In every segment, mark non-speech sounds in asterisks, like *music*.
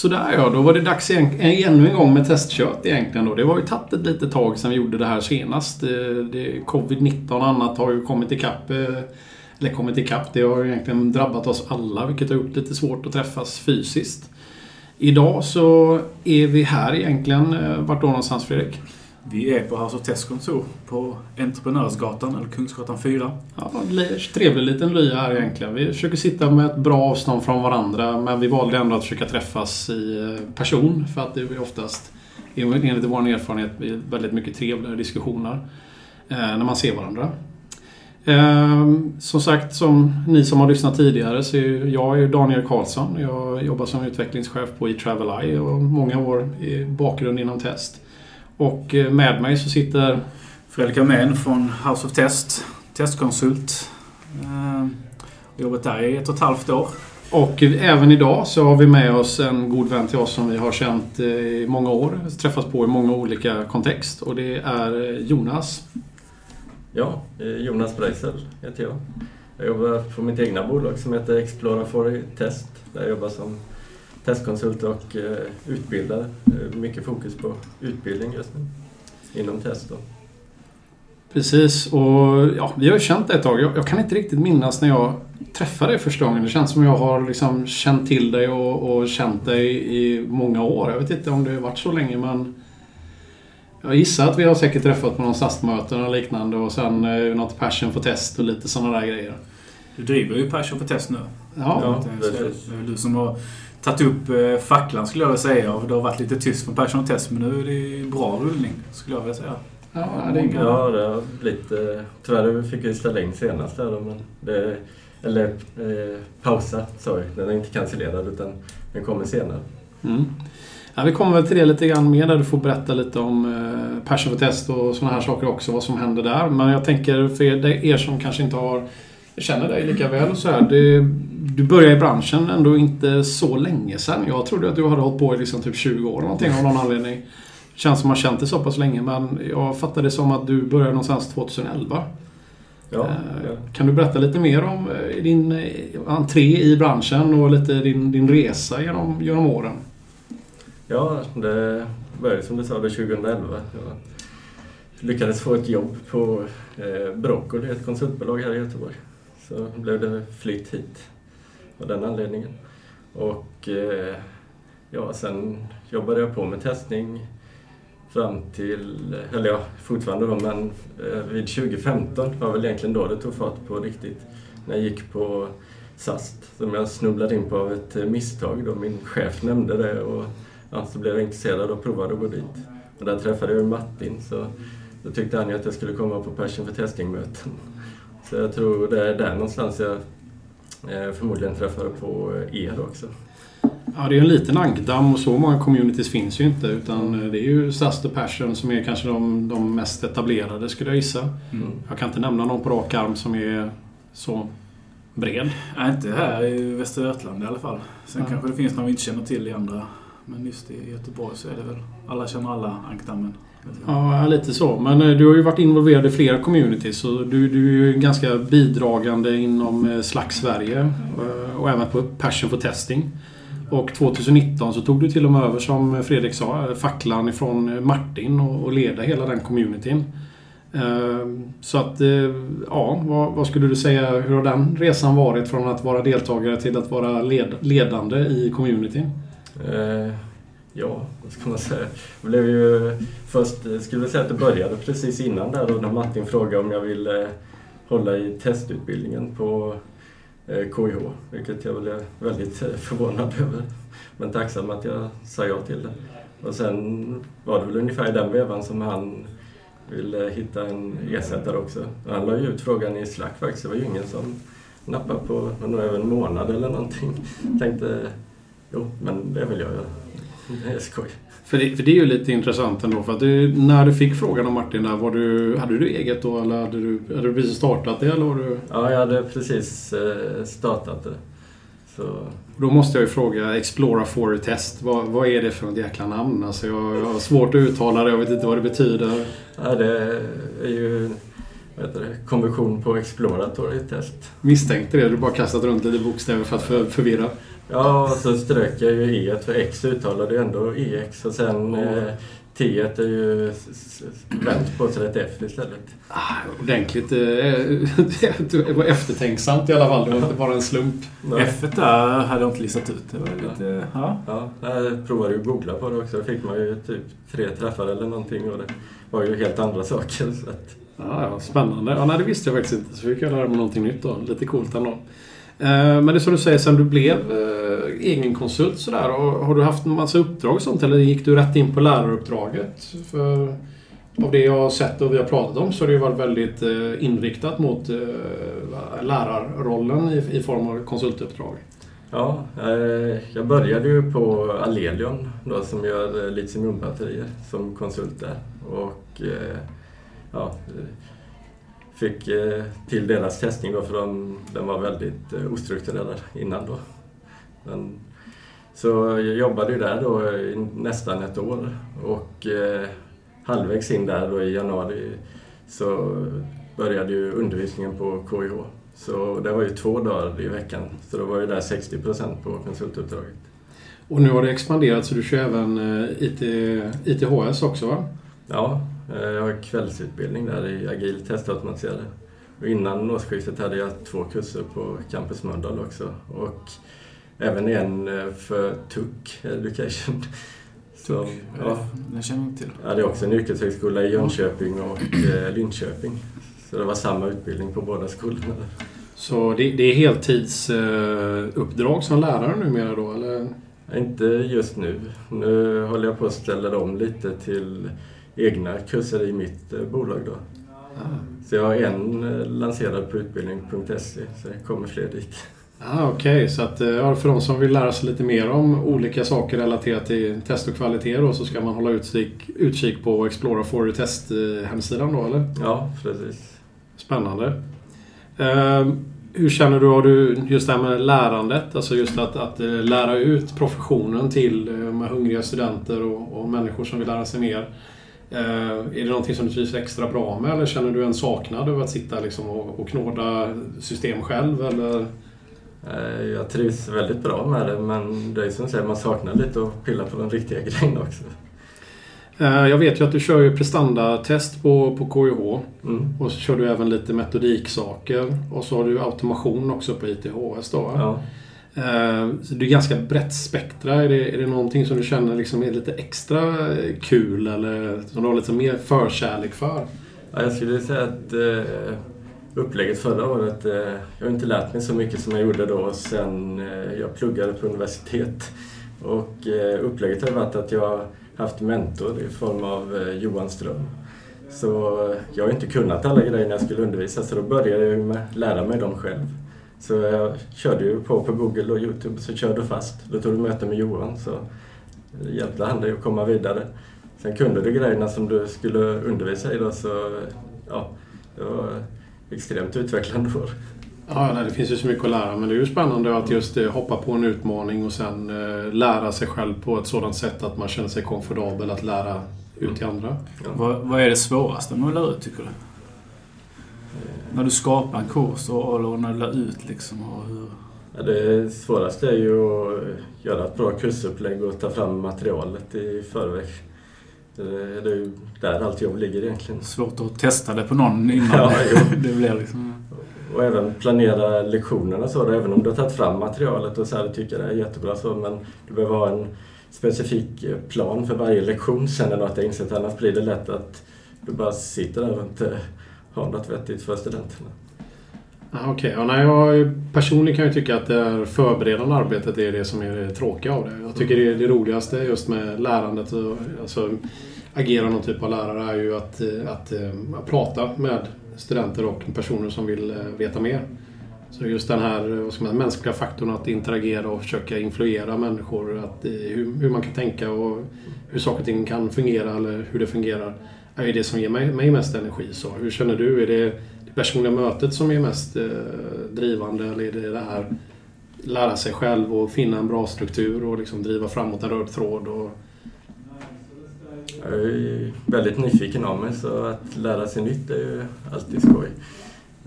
Sådär ja, då var det dags igen, ännu en gång med testkört. egentligen. Då. Det var ju tagit ett litet tag sedan vi gjorde det här senast. Eh, det, det, Covid-19 och annat har ju kommit ikapp. Eh, eller kommit ikapp, det har ju egentligen drabbat oss alla vilket har gjort det lite svårt att träffas fysiskt. Idag så är vi här egentligen. Eh, vart då någonstans Fredrik? Vi är på House of Tests kontor på Entreprenörsgatan, eller Kungsgatan 4. Ja, trevlig liten lya här egentligen. Vi försöker sitta med ett bra avstånd från varandra men vi valde ändå att försöka träffas i eh, person för att det är oftast, enligt vår erfarenhet, väldigt mycket trevligare diskussioner eh, när man ser varandra. Ehm, som sagt, som ni som har lyssnat tidigare så är jag är Daniel Karlsson. Jag jobbar som utvecklingschef på eTravelI och många år i bakgrund inom test. Och eh, med mig så sitter Fredrik Amén från House of Test, testkonsult. Ehm, jobbat där i ett och ett halvt år. Och även idag så har vi med oss en god vän till oss som vi har känt eh, i många år. Träffats på i många olika kontext och det är eh, Jonas. Ja, Jonas Breisel heter jag. Jag jobbar på mitt egna bolag som heter Explora for Test. Där jag jobbar som testkonsult och utbildare. Mycket fokus på utbildning just nu inom test. Då. Precis, och ja, vi har ju känt det ett tag. Jag, jag, kan inte riktigt minnas när jag träffade dig första gången. Det känns som jag har liksom känt till dig och, och känt dig i många år. Jag vet inte om det har varit så länge men jag gissar att vi har säkert träffat på någon SAS-möten och liknande och sen eh, något passion för test och lite sådana där grejer. Du driver ju passion för test nu. Ja, ja det är du som har tagit upp eh, facklan skulle jag vilja säga. Det har varit lite tyst från för test men nu är det bra rullning skulle jag vilja säga. Ja, det, är ja, det har blivit... Eh, tyvärr fick vi ställa in senast där då, men det, Eller eh, pausa, sorry. Den är inte cancellerad utan den kommer senare. Mm. Ja, vi kommer väl till det lite grann mer där du får berätta lite om eh, for Test och sådana här saker också, vad som händer där. Men jag tänker för er, er som kanske inte har känner dig lika väl och så här. Det, du började i branschen ändå inte så länge sedan. Jag trodde att du hade hållit på i liksom typ 20 år någonting av någon anledning. Känns som man känt det så pass länge men jag fattade det som att du började någonstans 2011. Ja, ja. Eh, kan du berätta lite mer om eh, din eh, entré i branschen och lite din, din resa genom, genom åren? Ja, det började som du sa 2011. Jag lyckades få ett jobb på eh, Broccoli, ett konsultbolag här i Göteborg. Så blev det flytt hit av den anledningen. Och eh, ja, sen jobbade jag på med testning fram till, eller ja, fortfarande då, men eh, vid 2015 var väl egentligen då det tog fart på riktigt. När jag gick på SAST, som jag snubblade in på av ett eh, misstag då min chef nämnde det och ja, så blev jag intresserad och provade att gå dit. Och där träffade jag Martin så då tyckte han ju att jag skulle komma på Passion för Testing-möten. Så jag tror det är där någonstans jag eh, förmodligen träffade på er också. Ja, det är en liten ankdamm och så många communities finns ju inte. Utan det är ju SAS The Passion som är kanske de, de mest etablerade skulle jag gissa. Mm. Jag kan inte nämna någon på rak arm som är så bred. Nej, inte här i Västra Götaland i alla fall. Sen ja. kanske det finns någon vi inte känner till i andra. Men just i Göteborg så är det väl alla känner alla ankdammen. Ja, lite så. Men eh, du har ju varit involverad i flera communities. Så du, du är ju ganska bidragande inom eh, Slack Sverige eh, och även på Passion for Testing. Och 2019 så tog du till och med över, som Fredrik sa, facklan ifrån Martin och, och leda hela den communityn. Så att, ja, vad, vad, skulle du säga, hur har den resan varit från att vara deltagare till att vara led, ledande i communityn? Eh, ja, vad ska man säga? Det blev ju först, skulle jag säga att det började precis innan där då när Martin frågade om jag ville eh, hålla i testutbildningen på eh, KIH, vilket jag blev väldigt eh, förvånad över. Men tacksam att jag sa ja till det. Och sen var det väl ungefär i den vevan som han ville hitta en ersättare också. Han la ju ut frågan i Slack faktiskt. Det var ju ingen som nappade på nog över en månad eller någonting. Tänkte, jo, men det vill jag göra. Det är skoj. För det, för det är ju lite intressant ändå. För att du, när du fick frågan om Martin där, var du, hade du eget då eller hade du, hade du precis startat det? Eller var du... Ja, jag hade precis eh, startat det. Så... Då måste jag ju fråga Explora for Test. Vad, vad är det för ett jäkla namn? Alltså jag, jag har svårt att uttala det. Jag vet inte vad det betyder. Ja, det är ju heter konversion på Exploratory Test. Misstänkte det. Du bara kastat runt lite bokstäver för att för, förvirra. Ja, och så strök jag ju E för X uttalade ju ändå EX och sen eh, T är ju vänt på så det är ett F istället. Ah, ordentligt. Eh, *laughs* det var eftertänksamt i alla fall. Det var inte bara en slump. Nej. F där hade jag inte listat ut. Det var lite... Ja. Ja, jag provade ju att googla på det också. Då fick man ju typ tre träffar eller någonting och det var ju helt andra saker. Så att, Ja, ja, spännande. Ja, nej, det visste jag faktiskt inte. Så fick jag lära mig någonting nytt då. Lite coolt ändå. Eh, men det är som du säger, sen du blev eh, egen konsult sådär. Har du haft en massa uppdrag och sånt eller gick du rätt in på läraruppdraget? För av det jag har sett och vi har pratat om så har det ju varit väldigt eh, inriktat mot lärarrollen i, form av konsultuppdrag. ja, jag började ju på Alelion då, som gör litiumjonbatterier som konsult där. Och ja, fick eh, till deras testning då för de, den var väldigt eh, ostrukturerad innan då. Men, så jag jobbade ju där då i nästan ett år och eh, halvvägs in där då i januari så började ju undervisningen på KIH. Så det var ju två dagar i veckan. Så då var ju där 60 procent på konsultuppdraget. Och nu har det expanderat så du kör även eh, IT, ITHS också va? Ja, jag har kvällsutbildning där i agil testautomatiserare. Och innan årsskiftet hade jag två kurser på Campus Mölndal också. Och även en eh, för TUC Education. *laughs* Så, ja, Den känner jag inte till. jag hade också en yrkeshögskola i Jönköping och eh, Linköping. Så det var samma utbildning på båda skolorna. Så det, det är heltidsuppdrag som lärare numera då eller? Inte just nu. Nu håller jag på att ställa om lite till egna kurser i mitt eh, bolag då. Så jag har en eh, lanserad på utbildning.se så det kommer fler dit. Ah, Okej, så att, eh, ja, för de som vill lära sig lite mer om olika saker relaterat till test och kvalitet då, så ska man hålla utkik, utkik på Explora for Test hemsidan då eller? Ja, precis. Spännande. Eh, hur känner du, har du just det här med lärandet, alltså just att, att lära ut professionen till med hungriga studenter och, och människor som vill lära sig mer. Eh, är det någonting som du trivs extra bra med eller känner du en saknad över att sitta liksom och, och knåda system själv? Eller? Eh, Jag trivs väldigt bra med det men det är som du säger, man saknar lite att pilla på de riktiga *laughs* grejerna också. Eh, Jag vet ju att du kör ju prestandatest på, på KIH. Mm. Och så kör du även lite metodiksaker. Och så har du automation också på ITHS då. Ja. Eh, så det är ganska brett spektra. Är det, är det någonting som du känner liksom är lite extra eh, kul eller som du har lite mer förkärlek för? Ja, jag skulle säga att eh, upplägget förra året, eh, jag har inte lärt mig så mycket som jag gjorde då sen eh, jag pluggade på universitet. Och eh, upplägget har varit att jag har haft mentor i form av eh, Johan Ström. Så eh, jag har inte kunnat alla grejer när jag skulle undervisa så då började jag med att lära mig dem själv. Så jag körde ju på på Google och Youtube så körde fast. Då tog du möte med Johan så hjälpte han dig att komma vidare. Sen kunde du grejerna som du skulle undervisa i då så ja, det var extremt utvecklande år. Ja, nej, det finns ju så mycket att lära men det är ju spännande att just eh, hoppa på en utmaning och sen eh, lära sig själv på ett sådant sätt att man känner sig komfortabel att lära ut till andra. Vad, vad är det svåraste med att lära ut, tycker du? När du skapar en kurs och, och när du lär ut liksom och hur... Ja, det svåraste är ju att göra ett bra kursupplägg och ta fram materialet i förväg. Det är ju där allt jobb ligger egentligen. Svårt att testa det på någon *laughs* innan Ja, *laughs* det blir liksom... Och även planera lektionerna så. Då, även om du har tagit fram materialet och så här, tycker det är jättebra så. Men du behöver ha en specifik eh, plan för varje lektion känner du att jag insett. Annars blir det lätt att du bara sitter där och inte har något vettigt för studenterna. Ah, Okej, ja, nej, jag personligen kan jag tycka att det är förberedande arbetet är det som är det tråkiga av det. Jag tycker det, är det roligaste just med lärandet och alltså, agera någon typ av lärare är ju att, eh, att, eh, att prata med studenter och personer som vill eh, veta mer. Så just den här vad ska man, mänskliga faktorn att interagera och försöka influera människor. Att, hur, hur man kan tänka och hur saker och ting kan fungera eller hur det fungerar är ju det som ger mig, mig mest energi. Så hur känner du? Är det det personliga mötet som är mest eh, drivande eller är det det här lära sig själv och finna en bra struktur och liksom driva framåt en röd tråd? Och, Jag är ju väldigt nyfiken av mig så att lära sig nytt är ju alltid skoj.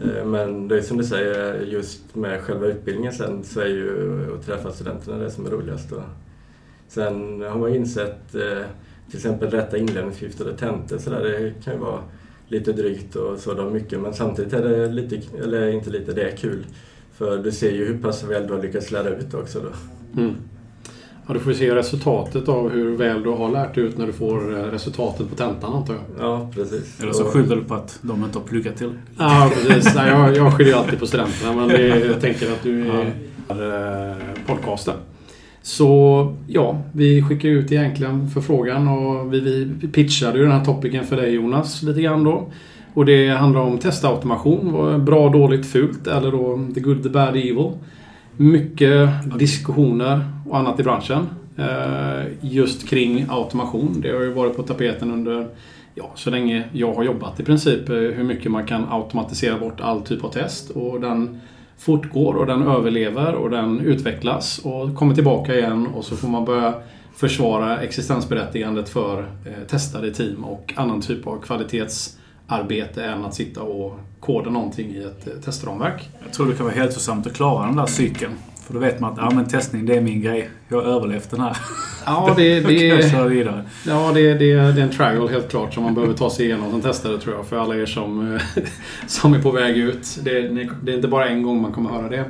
Eh, men det är som du säger, just med själva utbildningen sen så är ju att träffa studenterna det som är roligast. Sen har man insett eh, till exempel rätta inlämningsskriftade tentor så där, det kan ju vara lite drygt och sådär mycket men samtidigt är det lite, eller inte lite, det är kul. För du ser ju hur pass väl du har lyckats lära ut också då. Mm. Ja, du får ju se resultatet av hur väl du har lärt ut när du får eh, resultatet på tentan antar jag. Ja, precis. Eller så skyller du på att de inte har pluggat till. Ja, precis. Nej, jag, jag skyller ju alltid på studenterna men det, jag tänker att du är eh, podcasten. Så ja, vi skickar ut egentligen förfrågan och vi, vi pitchade ju den här topicen för dig Jonas lite grann då. Och det handlar om testautomation. Bra, dåligt, fult eller då the good, the bad, evil. Mycket diskussioner och annat i branschen. eh, Just kring automation. Det har ju varit på tapeten under ja, så länge jag har jobbat i princip. eh, Hur mycket man kan automatisera bort all typ av test. Och den fortgår och den överlever och den utvecklas och kommer tillbaka igen och så får man börja försvara existensberättigandet för eh, testade team och annan typ av kvalitetsarbete än att sitta och koda någonting i ett eh, testramverk. Jag tror det kan vara hälsosamt att klara den där cykeln. För då vet man att ja, men testning, det är min grej. Jag har överlevt den här. Ja, det, *laughs* det, ja det, det, det är en trial helt klart som man behöver ta sig igenom som testare tror jag. För alla er som, eh, *laughs* som är på väg ut. Det, det är inte bara en gång man kommer höra det.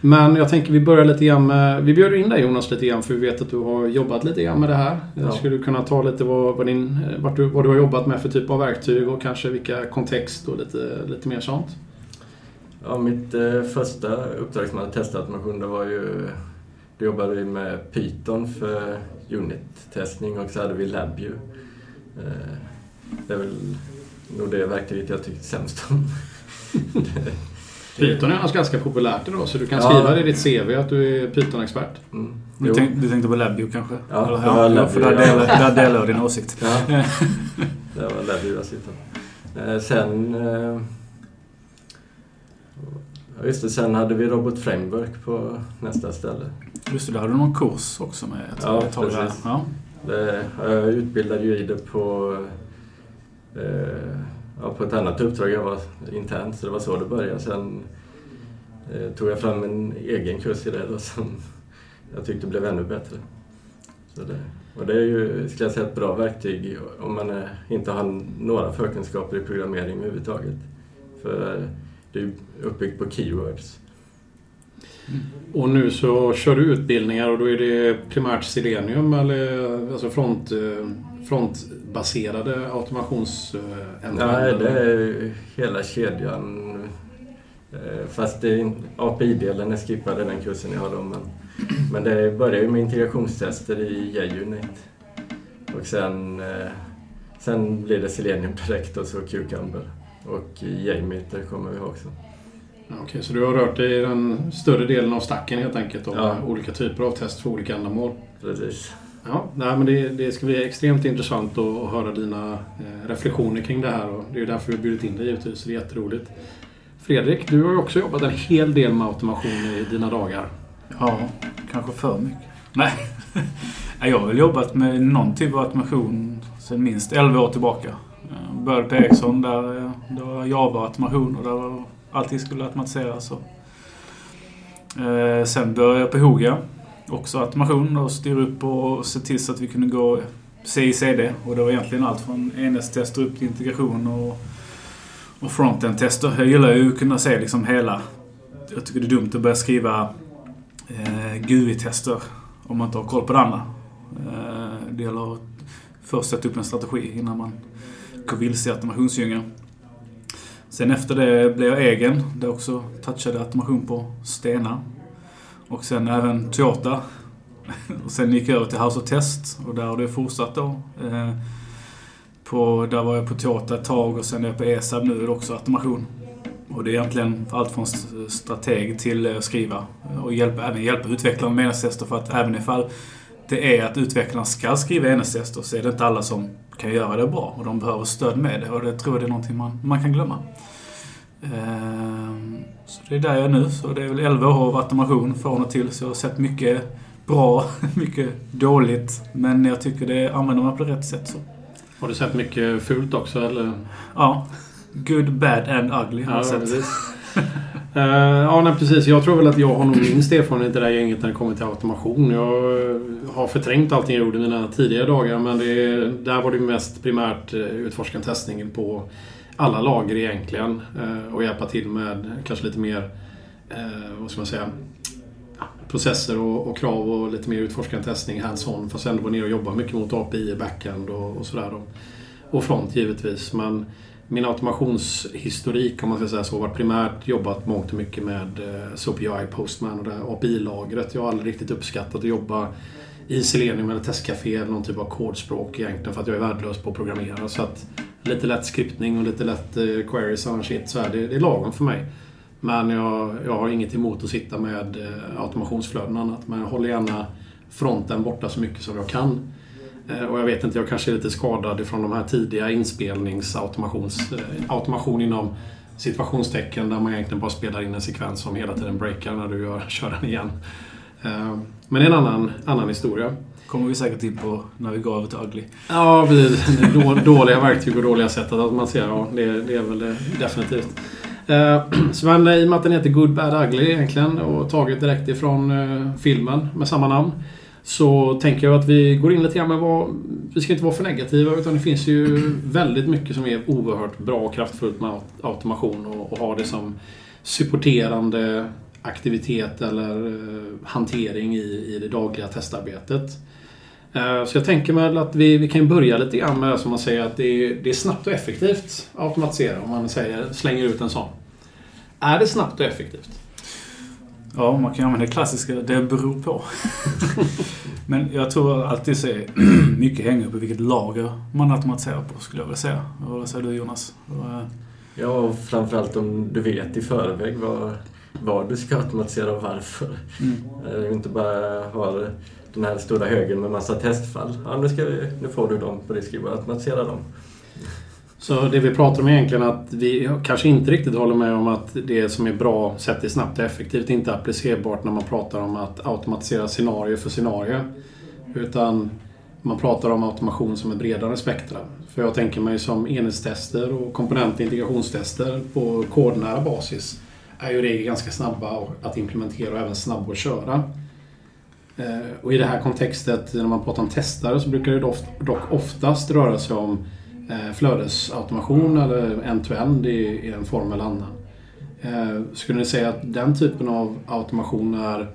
Men jag tänker vi börjar lite grann med... Vi bjuder in dig Jonas lite grann för vi vet att du har jobbat lite grann med det här. Ja. Skulle du kunna ta lite vad, vad, din, vart du, vad du har jobbat med för typ av verktyg och kanske vilka kontext och lite, lite mer sånt? Ja, mitt eh, första uppdrag som hade testautomation det var ju... Då jobbade vi med Python för unit-testning och så hade vi LabVIEW. Eh, det är väl nog det verktyget jag tyckte sämst om. *laughs* Python är annars ganska populärt idag så du kan Ja. skriva det i ditt CV att du är Python-expert. Mm. Du, tänk, du tänkte på LabVIEW kanske? Ja, Eller, ja, för där LabVIEW, ja. delar, där delar jag din åsikt. Ja, *laughs* det var LabVIEW jag sitter eh, Sen... Eh, ja, just det, sen hade vi Robot Framework på nästa ställe. Just det, där hade du någon kurs också med. ett- Ja, ett precis. Ja. Det, jag utbildade ju i det på, eh, ja, på ett annat uppdrag. Jag var internt, så det var så det började. Sen eh, tog jag fram en egen kurs i det då, som jag tyckte blev ännu bättre. Så det, och det är ju, ska jag säga, ett bra verktyg om man eh, inte har några förkunskaper i programmering överhuvudtaget. För det är uppbyggt på keywords. Och nu så kör du utbildningar och då är det primärt Selenium eller alltså front, eh, frontbaserade automations... eh, ändringar, Nej, det är hela kedjan. Eh, Fast API-delen är skippad i den kursen jag har då. Men, men det börjar ju med integrationstester i JUnit. Och sen, eh, sen blir det Selenium direkt och så Cucumber. Och JMeter kommer vi ha också. Okej, så du har rört dig i den större delen av stacken helt enkelt av Ja. olika typer av test för olika ändamål. Precis. Ja, nej, men det, det ska bli extremt intressant att, att höra dina eh, reflektioner kring det här och det är därför vi har bjudit in dig givetvis. så Det är jätteroligt. Fredrik, du har ju också jobbat en hel del med automation i dina dagar. ja, kanske för mycket. Nej. *laughs* Nej, jag har väl jobbat med någon typ av automation sedan minst 11 år tillbaka. Eh, jag började på Ericsson där eh, det var Java-automation och där var allting skulle automatiseras. Och, eh, sen började jag på Hoga. Också automation och styra upp och se till så att vi kunde gå CICD. Och det var egentligen allt från enhetstester upp till integration och, och frontend-tester. Jag gillar ju att kunna se liksom hela... Jag tycker det är dumt att börja skriva eh, GUI-tester om man inte har koll på det andra. Eh, det gäller att först sätta upp en strategi innan man går vilse i automationsdjungeln. Sen efter det blev jag egen, där jag också touchade automation på Stena. Och sen även Toyota. Och sen gick jag över till House of Test och där har det fortsatt då. Eh, på, där var jag på Toyota ett tag och sen är jag på ESAB nu är det också automation. Och det är egentligen allt från strateg till eh, skriva. Och hjälpa, även hjälpa utvecklarna med enhetstester för att även ifall det är att utvecklarna ska skriva enhetstester så är det inte alla som kan göra det bra. Och de behöver stöd med det. Och det tror jag det är någonting man, man kan glömma. Ehm, Så det är där jag är nu. Så det är väl 11 år av automation från och till. Så jag har sett mycket bra, *laughs* mycket dåligt. Men jag tycker det använder man på rätt sätt. Så. Har du sett mycket fult också eller? Ja, Good, bad and ugly har Ja, jag sett. *laughs* Eh, ja, nej, precis. Jag tror väl att jag har nog minst erfarenhet i det här gänget när det kommer till automation. Jag eh, har förträngt allting jag gjorde mina tidigare dagar men det, där var det mest primärt eh, utforskande testningen på alla lager egentligen. Och hjälpa till med kanske lite mer, vad ska man säga, processer och, och krav och lite mer utforskande testning hands-on. Fast ändå vara nere och jobba mycket mot API, backend och, och sådär. då. Och front givetvis. Men min automationshistorik, om man ska säga så, har varit primärt jobbat mångt och mycket med eh, SOPUI Postman och det här API-lagret. Jag har aldrig riktigt uppskattat att jobba i Selenium eller testcafé eller någon typ av kodspråk egentligen för att jag är värdelös på att programmera. Så att lite lätt skriptning och lite lätt eh, queries och shit så här, det, det är lagom för mig. Men jag, jag har inget emot att sitta med eh, automationsflöden och annat. Men jag håller gärna fronten borta så mycket som jag kan. Eh, Och jag vet inte, jag kanske är lite skadad ifrån de här tidiga inspelningsautomations... eh, inom situationstecken där man egentligen bara spelar in en sekvens som hela tiden breakar när du gör, *laughs* kör den igen. Eh, Men det är en annan, annan historia. kommer vi säkert in på när vi går över till ugly. Ja, precis. *laughs* Då- Dåliga verktyg och dåliga sätt att automatisera. Ja, det, det är väl det, definitivt. *clears throat* Så men i och med att den heter Good Bad Ugly egentligen och taget direkt ifrån filmen med samma namn. Så tänker jag att vi går in lite grann med vad... Vi ska inte vara för negativa utan det finns ju väldigt mycket som är oerhört bra och kraftfullt med automation och, och ha det som supporterande aktivitet eller eh, hantering i, i det dagliga testarbetet. Eh, Så jag tänker mig att vi, vi kan börja lite grann med som man säger att det är, det är snabbt och effektivt att automatisera om man säger, slänger ut en sån. Är det snabbt och effektivt? Ja, man kan använda det klassiska det beror på. *laughs* Men jag tror alltid så är *clears throat* mycket hänger på vilket lager man automatiserar på, skulle jag vilja säga. Vad säger du Jonas? Ja, och framförallt om du vet i förväg vad, vad du ska automatisera och varför. Mm. Eh, Inte bara ha den här stora högen med massa testfall. Ja, nu, ska vi, nu får du dem på disk, bara automatisera dem. Så det vi pratar om är egentligen att vi kanske inte riktigt håller med om att det som är bra sett till snabbt och effektivt inte är applicerbart när man pratar om att automatisera scenario för scenario. Utan man pratar om automation som ett bredare spektra. För jag tänker mig som enhetstester och komponentintegrationstester på kodnära basis är ju i regel ganska snabba att implementera och även snabba att köra. Eh, och i det här kontextet, när man pratar om testare, så brukar det dock oftast röra sig om flödesautomation eller end-to-end i, en form eller annan. Eh, Skulle ni säga att den typen av automation är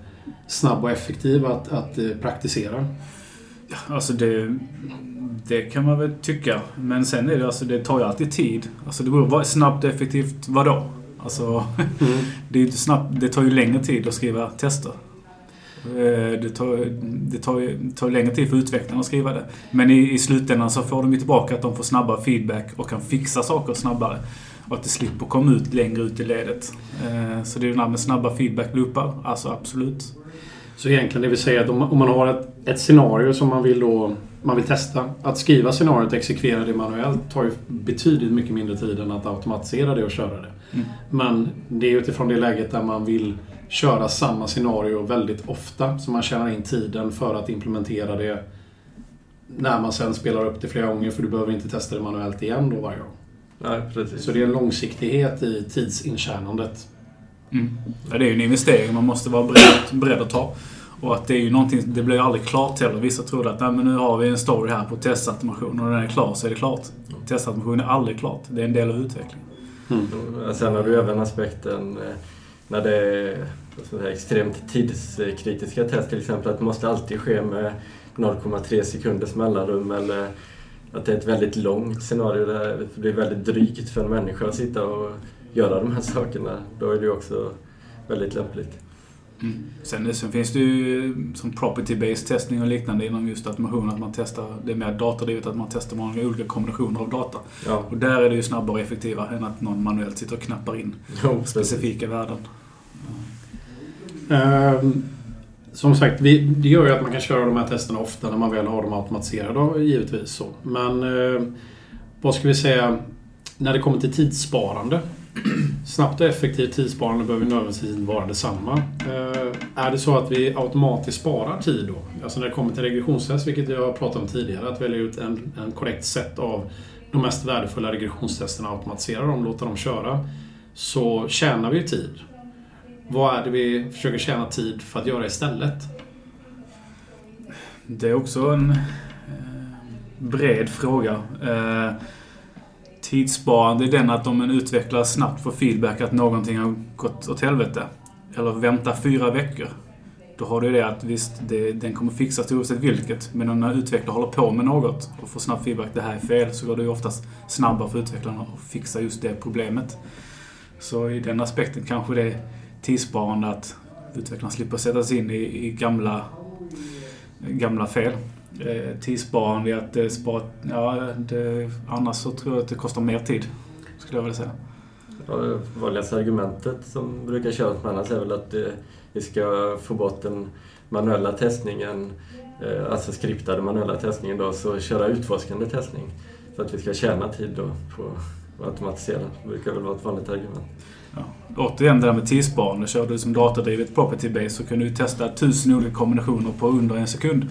snabb och effektiv att, att eh, praktisera? Alltså det, det kan man väl tycka. Men sen är det alltså, det tar ju alltid tid. Alltså det beror snabbt och effektivt vadå? Alltså, Mm. *laughs* det, är inte snabbt, det tar ju längre tid att skriva tester. Eh, Det tar, det tar, tar längre tid för utvecklarna att skriva det. Men i, i slutändan så får de ju tillbaka att de får snabbare feedback och kan fixa saker snabbare. Och att det slipper komma ut längre ut i ledet. Eh, Så det är det här med snabba feedback-loopar. Alltså absolut. Så egentligen det vill säga att om man, om man har ett, ett scenario som man vill, då, man vill testa. Att skriva scenariot och exekvera det manuellt tar ju betydligt mycket mindre tid än att automatisera det och köra det. Mm. Men det är utifrån det läget där man vill köra samma scenario väldigt ofta. Så man tjänar in tiden för att implementera det när man sen spelar upp det flera gånger för du behöver inte testa det manuellt igen då varje gång. Nej, precis. Så det är en långsiktighet i tidsintjänandet. Mm. Ja, det är ju en investering man måste vara beredd, beredd att ta. Och att det är ju någonting, det blir ju aldrig klart heller. Vissa tror att Nej, men nu har vi en story här på testautomation och när den är klar så är det klart. Testautomation är aldrig klart. Det är en del av utvecklingen. Och Sen har du även aspekten eh, när det är säga, extremt tidskritiska test till exempel. Att det måste alltid ske med 0,3 sekunders mellanrum eller att det är ett väldigt långt scenario där det blir väldigt drygt för en människa att sitta och göra de här sakerna. Då är det ju också väldigt lämpligt. Sen, sen finns det ju som property-based testning och liknande inom just automation. Att man testar, det är mer datadrivet att man testar många olika kombinationer av data. Ja, Och där är det ju snabbare och effektivare än att någon manuellt sitter och knappar in jo, precis. specifika värden. Ehm, som sagt, vi, det gör ju att man kan köra de här testerna ofta när man väl har dem automatiserade, givetvis så. Men ehm, vad ska vi säga, när det kommer till tidssparande. *clears throat* Snabbt och effektivt tidssparande behöver nödvändigtvis inte vara detsamma. Eh, är det så att vi automatiskt sparar tid då? Alltså när det kommer till regressionstest, vilket jag pratat om tidigare, att välja ut en, en korrekt sätt av de mest värdefulla regressionstesterna, automatisera dem, låta dem köra, så tjänar vi ju tid. Vad är det vi försöker tjäna tid för att göra istället? Det är också en eh, bred fråga. Eh, Tidssparande i den att om en utvecklare snabbt får feedback att någonting har gått åt helvete, eller vänta fyra veckor, då har du det att visst, det, den kommer fixas oavsett vilket. Men om en utvecklare håller på med något och får snabb feedback, det här är fel, så går det ju oftast snabbare för utvecklaren att fixa just det problemet. Så i den aspekten kanske det är tidssparande att utvecklaren slipper sätta sig in i, i gamla, gamla fel. Eh, tidssparande att det sparar... Ja, det, annars så tror jag att det kostar mer tid. Skulle jag vilja säga. Ja, det vanligaste argumentet som brukar köras med annars är väl att eh, vi ska få bort den manuella testningen, eh, alltså skriptade manuella testningen då, så köra utforskande testning. För att vi ska tjäna tid då på att automatisera. Det brukar väl vara ett vanligt argument. Ja. Återigen det där med tidssparande. Kör du som datadrivet property base så kan du testa tusen olika kombinationer på under en sekund.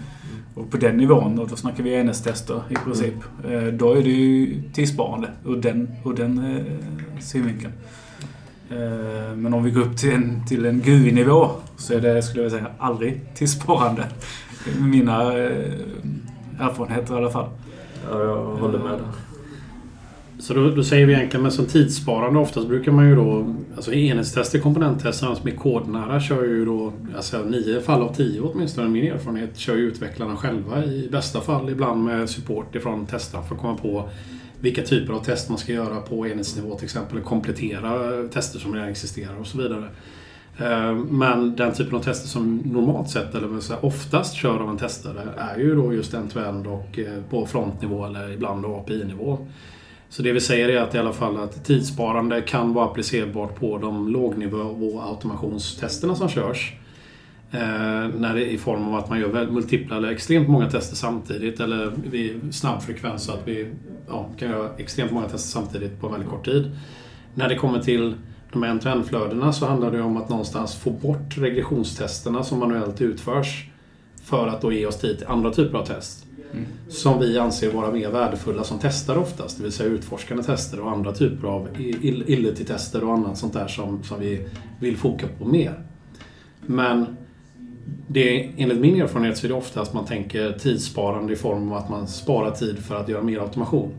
Och på den nivån, och då snackar vi enhetstester i princip, mm. då är det ju tidssparande ur den, ur den eh, synvinkeln. Eh, men om vi går upp till en, till en GUI-nivå så är det, skulle jag säga, aldrig tidssparande. Mina eh, erfarenheter i alla fall. Ja, jag håller med. Så då, då, säger vi egentligen, men som tidssparande oftast brukar man ju då... Alltså enhetstester, komponenttester som är kodnära kör ju då... Alltså nio fall av tio åtminstone, min erfarenhet, kör ju utvecklarna själva i bästa fall. Ibland med support ifrån testarna för att komma på vilka typer av test man ska göra på enhetsnivå till exempel. Komplettera tester som redan existerar och så vidare. Eh, men den typen av tester som normalt sett, eller oftast kör av en testare, är ju då just end-to-end och eh, på frontnivå eller ibland då API-nivå. Så det vi säger är att i alla fall att tidssparande kan vara applicerbart på de lågnivå automationstesterna som körs. Eh, när det är i form av att man gör multipla eller extremt många tester samtidigt eller vid snabb frekvens så att vi ja, kan göra extremt många tester samtidigt på väldigt kort tid. När det kommer till de här end-to-end-flödena så handlar det om att någonstans få bort regressionstesterna som manuellt utförs för att då ge oss tid till andra typer av test. Mm. Som vi anser vara mer värdefulla som tester oftast, det vill säga utforskande tester och andra typer av illity-tester och annat sånt där som, som vi vill foka på mer. Men det, enligt min erfarenhet så är det ofta att man tänker tidssparande i form av att man sparar tid för att göra mer automation.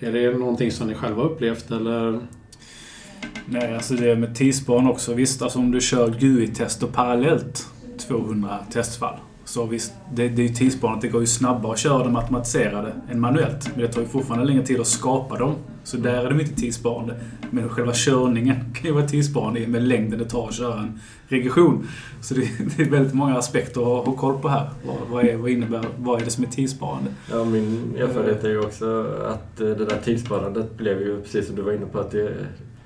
Är det någonting som ni själva upplevt eller? Nej, alltså det med tidssparande också. Visst, alltså om du kör GUI-tester parallellt 200 testfall så visst, det, det är ju tidssparande. Det går ju snabbare att köra dem automatiserade än manuellt. Men det tar ju fortfarande längre tid att skapa dem. Så där är de inte tidssparande. Men själva körningen *laughs* kan ju vara tidssparande med längden det tar att köra en regression. Så det, *laughs* det är väldigt många aspekter att ha koll på här. Vad, vad, är, vad innebär, vad är det som är tidssparande? Ja, min erfarenhet är ju också att eh, det där tidssparandet blev ju, precis som du var inne på, att det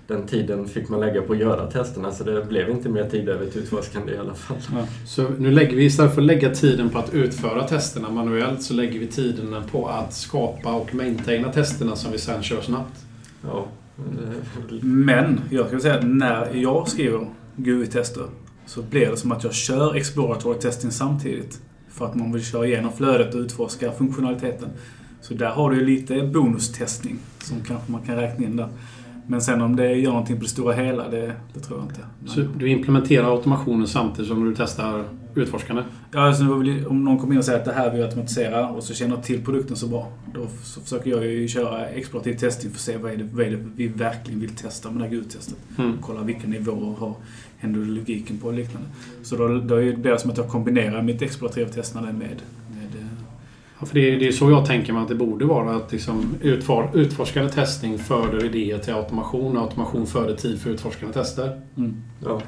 den tiden fick man lägga på att göra testerna så det blev inte mer tid över till utforskande i alla fall. Ja. Så nu lägger vi istället för att lägga tiden på att utföra testerna manuellt så lägger vi tiden på att skapa och maintaina testerna som vi sen kör snabbt. Ja. Men jag skulle säga att när jag skriver GUI-tester så blir det som att jag kör exploratory testing samtidigt. För att man vill köra igenom flödet och utforska funktionaliteten. Så där har du lite bonustestning som kanske man kan räkna in där. Men sen om det gör någonting på det stora hela, det, det tror jag inte. Så du implementerar automationen samtidigt som du testar utforskande? Ja, alltså om någon kommer in och säger att det här vill jag automatisera och så känner jag till produkten så bra. Då så försöker jag ju köra explorativ testing för att se vad är det, vad är det vi verkligen vill testa med det här GUD-testet. Mm. Kolla vilka nivåer har händer logiken på och liknande. Så då, då blir det som att jag kombinerar mitt explorativa testande med Ja, för det, är, det är så jag tänker mig att det borde vara. Att liksom utfor, utforskande testning föder idéer till automation och automation föder tid för utforskande tester. Mm. Ja.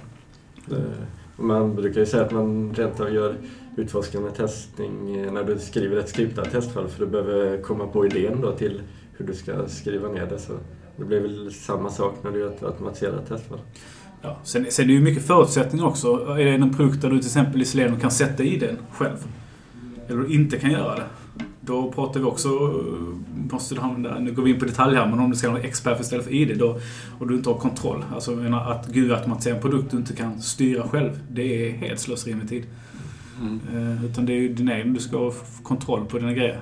Man brukar ju säga att man rent av gör utforskande testning när du skriver ett skriptat testfall för du behöver komma på idén då till hur du ska skriva ner det. Så det blir väl samma sak när du gör ett automatiserat testfall. Ja, sen, sen är det ju mycket förutsättningar också. Är det en produkt där du till exempel isolerar och kan sätta i den själv eller inte kan göra det. Då pratar vi också, måste du använda, nu går vi in på detalj här, men om du ska ha XPath istället för ID då, och du inte har kontroll. Alltså jag menar, att GUI-automatisera en produkt du inte kan styra själv, det är helt slöseri med tid. Mm. Uh, utan det är ju din egen, du ska ha kontroll på dina grejer.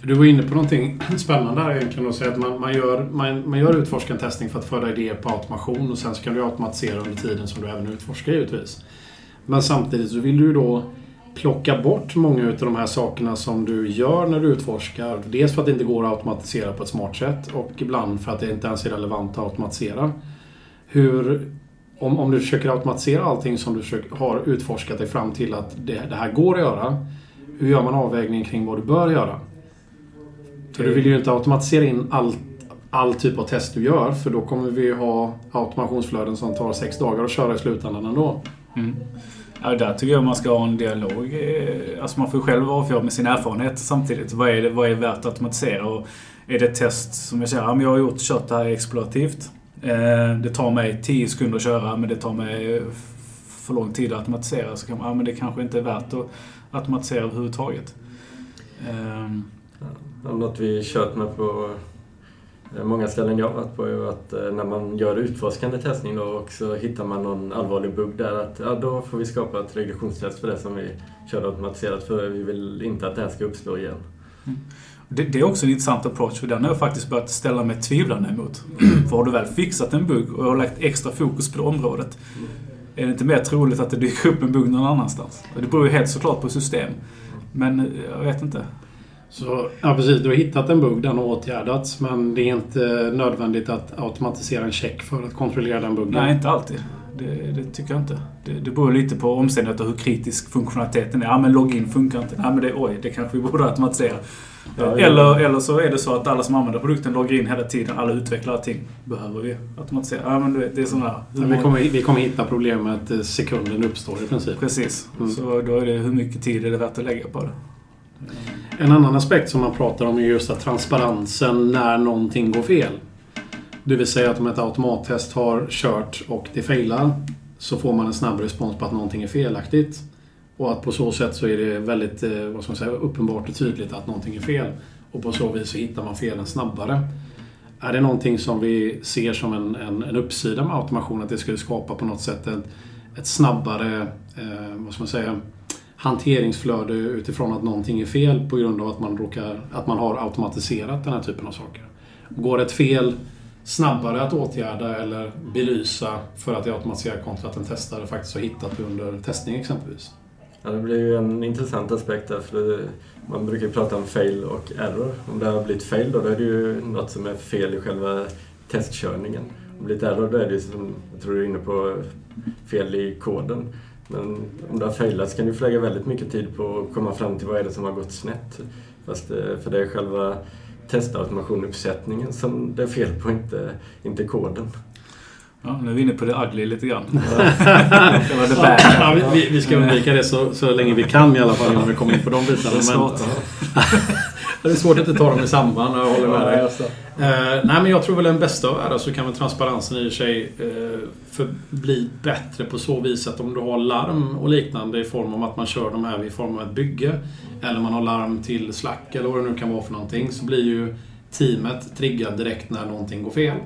För du var inne på någonting *clears throat* spännande här egentligen och säga att man, man, gör, man, man gör utforskande testning för att föra idéer på automation och sen så kan du automatisera under tiden som du även utforskar givetvis. Men samtidigt så vill du ju då plocka bort många av de här sakerna som du gör när du utforskar. Dels för att det inte går att automatisera på ett smart sätt och ibland för att det inte ens är relevant att automatisera. Hur, om, om du försöker automatisera allting som du försöker, har utforskat dig fram till att det, det här går att göra. Hur gör man avvägningen kring vad du bör göra? För du vill ju inte automatisera in all, all typ av test du gör för då kommer vi ha automationsflöden som tar sex dagar att köra i slutändan ändå. Mm. Ja, där tycker jag man ska ha en dialog. Eh, alltså man får själv avgöra med sin erfarenhet samtidigt. Vad är, det, vad är värt att automatisera? Och är det ett test som jag säger, ja, jag har gjort, kört det här explorativt. Eh, det tar mig 10 sekunder att köra men det tar mig för lång tid att automatisera. Så kan man, ja, men det kanske inte är värt att automatisera överhuvudtaget. Ehm. Um. Ja, något vi kört med på många ställen jag har varit på är att eh, när man gör utforskande testning då och så hittar man någon allvarlig bugg där att ja, då får vi skapa ett regressionstest för det som vi körde automatiserat för vi vill inte att det här ska uppstå igen. Mm. Det, det, är också en intressant approach för den har jag faktiskt börjat ställa mig tvivlande emot. *clears throat* för har du väl fixat en bugg och har lagt extra fokus på det området mm. är det inte mer troligt att det dyker upp en bugg någon annanstans? Det beror ju helt såklart på system. Men eh, jag vet inte. Så, ja precis, du har hittat en bugg, den har åtgärdats men det är inte nödvändigt att automatisera en check för att kontrollera den buggen? Nej, inte alltid. Det, det tycker jag inte. Det, det beror lite på omständigheter hur kritisk funktionaliteten är. Ja men login funkar inte. Nej men det, oj, det kanske vi borde automatisera. Ja, eller, eller så är det så att alla som använder produkten loggar in hela tiden. Alla utvecklare allting behöver vi automatisera. Ja, men det, det är sådana vi, kommer, vi kommer hitta problemet eh, sekunden uppstår i princip. Precis. Mm. Så då är det hur mycket tid är det värt att lägga på det. En annan aspekt som man pratar om är just att transparensen när någonting går fel. Det vill säga att om ett automattest har kört och det failar så får man en snabb respons på att någonting är felaktigt. Och att på så sätt så är det väldigt eh, vad ska man säga, uppenbart och tydligt att någonting är fel. Och på så vis så hittar man felen snabbare. Är det någonting som vi ser som en, en, en uppsida med automation? Att det skulle skapa på något sätt ett, ett snabbare, eh, vad ska man säga, hanteringsflöde utifrån att någonting är fel på grund av att man, råkar, att man har automatiserat den här typen av saker. Går ett fel snabbare att åtgärda eller belysa för att det är automatiserat kontra att en testare faktiskt har hittat det under testning exempelvis? Ja, det blir ju en intressant aspekt där. För man brukar ju prata om fail och error. Om det har blivit fail då, då är det ju något som är fel i själva testkörningen. Om det blivit error då är det ju som, jag tror du är inne på, fel i koden. Men om det har failat så kan du lägga väldigt mycket tid på att komma fram till vad är det som har gått snett. Fast, eh, för det är själva testautomationuppsättningen som det är fel på, inte, inte koden. Ja, nu är vi inne på det ugly lite grann. *laughs* det var det ja, vi, vi, ska undvika det så, så länge vi kan i alla fall innan vi kommer in på de bitarna. Svårt. *laughs* *laughs* Det är svårt att inte ta dem i samband, jag håller med dig. Uh, nej, men jag tror väl den bästa av världar så kan väl transparensen i sig för bli bättre på så vis att om du har larm och liknande i form av att man kör de här i form av ett bygge eller man har larm till Slack eller vad det nu kan vara för någonting så blir ju teamet triggat direkt när någonting går fel.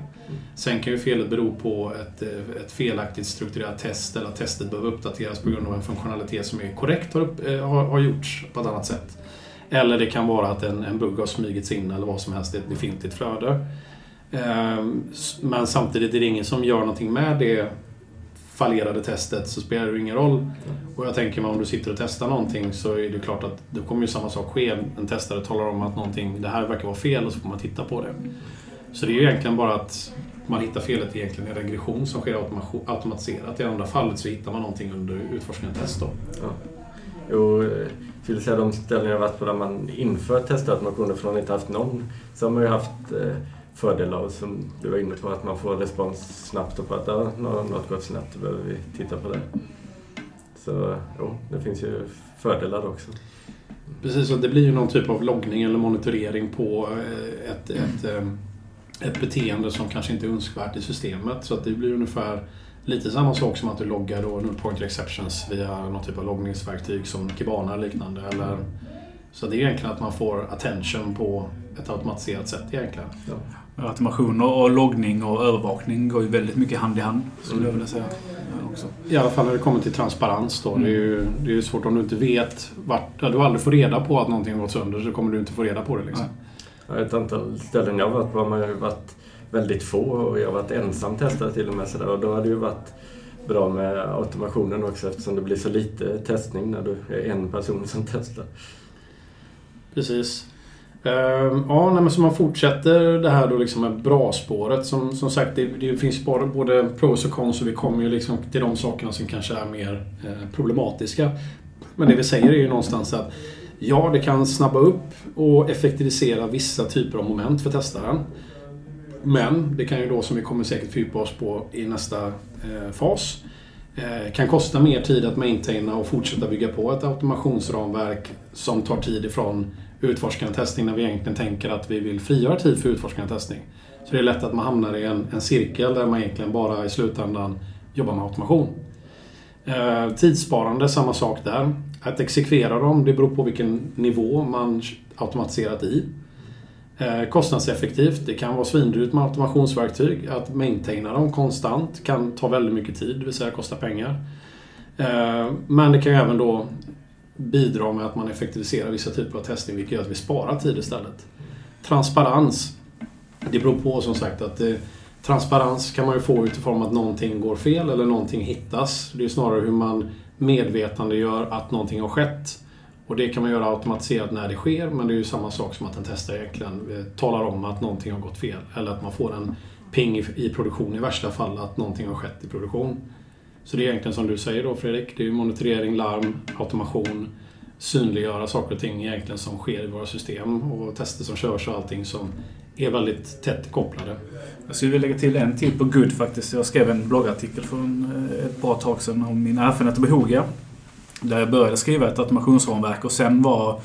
Sen kan ju felet bero på ett, eh, ett felaktigt strukturerat test eller att testet behöver uppdateras på grund av en funktionalitet som är korrekt har, upp, har, har gjorts på ett annat sätt. Eller det kan vara att en, en bugg har smugits in eller vad som helst i ett befintligt flöde. Ehm, men samtidigt är det ingen som gör någonting med det fallerade testet så spelar det ingen roll. Och jag tänker mig om du sitter och testar någonting så är det klart att då kommer ju samma sak ske. En testare talar om att någonting, det här verkar vara fel och så får man titta på det. Så det är ju egentligen bara att man hittar felet egentligen i en regression som sker automatiserat. I andra fallet så hittar man någonting under utforskning och test. Då. Ja. Eh, Jo, säga de ställen jag varit på där man inför testautomationer från inte haft någon, så har man ju haft eh, fördelar av, som du var inne på, att man får respons snabbt och på att ja, något gått snabbt, då behöver vi titta på det. Så jo, det finns ju fördelar också. Precis, och det blir ju någon typ av loggning eller monitorering på eh, ett, ett, eh, ett beteende som kanske inte är önskvärt i systemet. Så att det blir ungefär Lite samma sak som att du loggar då null pointer exceptions via någon typ av loggningsverktyg som Kibana eller liknande. Eller, så det är egentligen att man får attention på ett automatiserat sätt egentligen. Ja. Automation och loggning och övervakning går ju väldigt mycket hand i hand, skulle jag vilja säga. Också. I alla fall när det kommer till transparens då. Mm. Det är ju det är svårt om du inte vet vart... Ja, du aldrig får reda på att någonting har gått sönder så kommer du inte få reda på det liksom. Ja. Ett antal ställen jag har varit på har man ju varit väldigt få och jag har varit ensam testare till och med. Så där. Och då har det ju varit bra med automationen också eftersom det blir så lite testning när du är en person som testar. Precis. Ehm, ja, men så man fortsätter det här då liksom med bra-spåret. Som, som sagt, det, det finns både, både pros och cons och vi kommer ju liksom till de sakerna som kanske är mer eh, problematiska. Men det vi säger är ju någonstans att ja, det kan snabba upp och effektivisera vissa typer av moment för testaren. Men det kan ju då, som vi kommer säkert fördjupa oss på i nästa eh, fas, eh, kan kosta mer tid att maintaina och fortsätta bygga på ett automationsramverk som tar tid ifrån utforskande testning när vi egentligen tänker att vi vill frigöra tid för utforskande testning. Så det är lätt att man hamnar i en, en cirkel där man egentligen bara i slutändan jobbar med automation. Eh, tidssparande, samma sak där. Att exekvera dem, det beror på vilken nivå man automatiserat i. Eh, kostnadseffektivt, det kan vara svindyrt med automationsverktyg. Att maintaina dem konstant kan ta väldigt mycket tid, det vill säga kosta pengar. Eh, men det kan ju även då bidra med att man effektiviserar vissa typer av testning vilket gör att vi sparar tid istället. Transparens. Det beror på som sagt att det, transparens kan man ju få utifrån att någonting går fel eller någonting hittas. Det är snarare hur man medvetandegör att någonting har skett. Och det kan man göra automatiserat när det sker men det är ju samma sak som att en testare egentligen eh, talar om att någonting har gått fel. Eller att man får en ping i produktion i värsta fall att någonting har skett i produktion. Så det är egentligen som du säger då Fredrik, det är monitorering, larm, automation, synliggöra saker och ting egentligen som sker i våra system och tester som körs och allting som är väldigt tätt kopplade. Jag skulle vilja lägga till en till på Good faktiskt. Jag skrev en bloggartikel för eh, ett bra tag sedan om min erfarenhet av Behogia. Där jag började skriva ett automationsramverk och sen var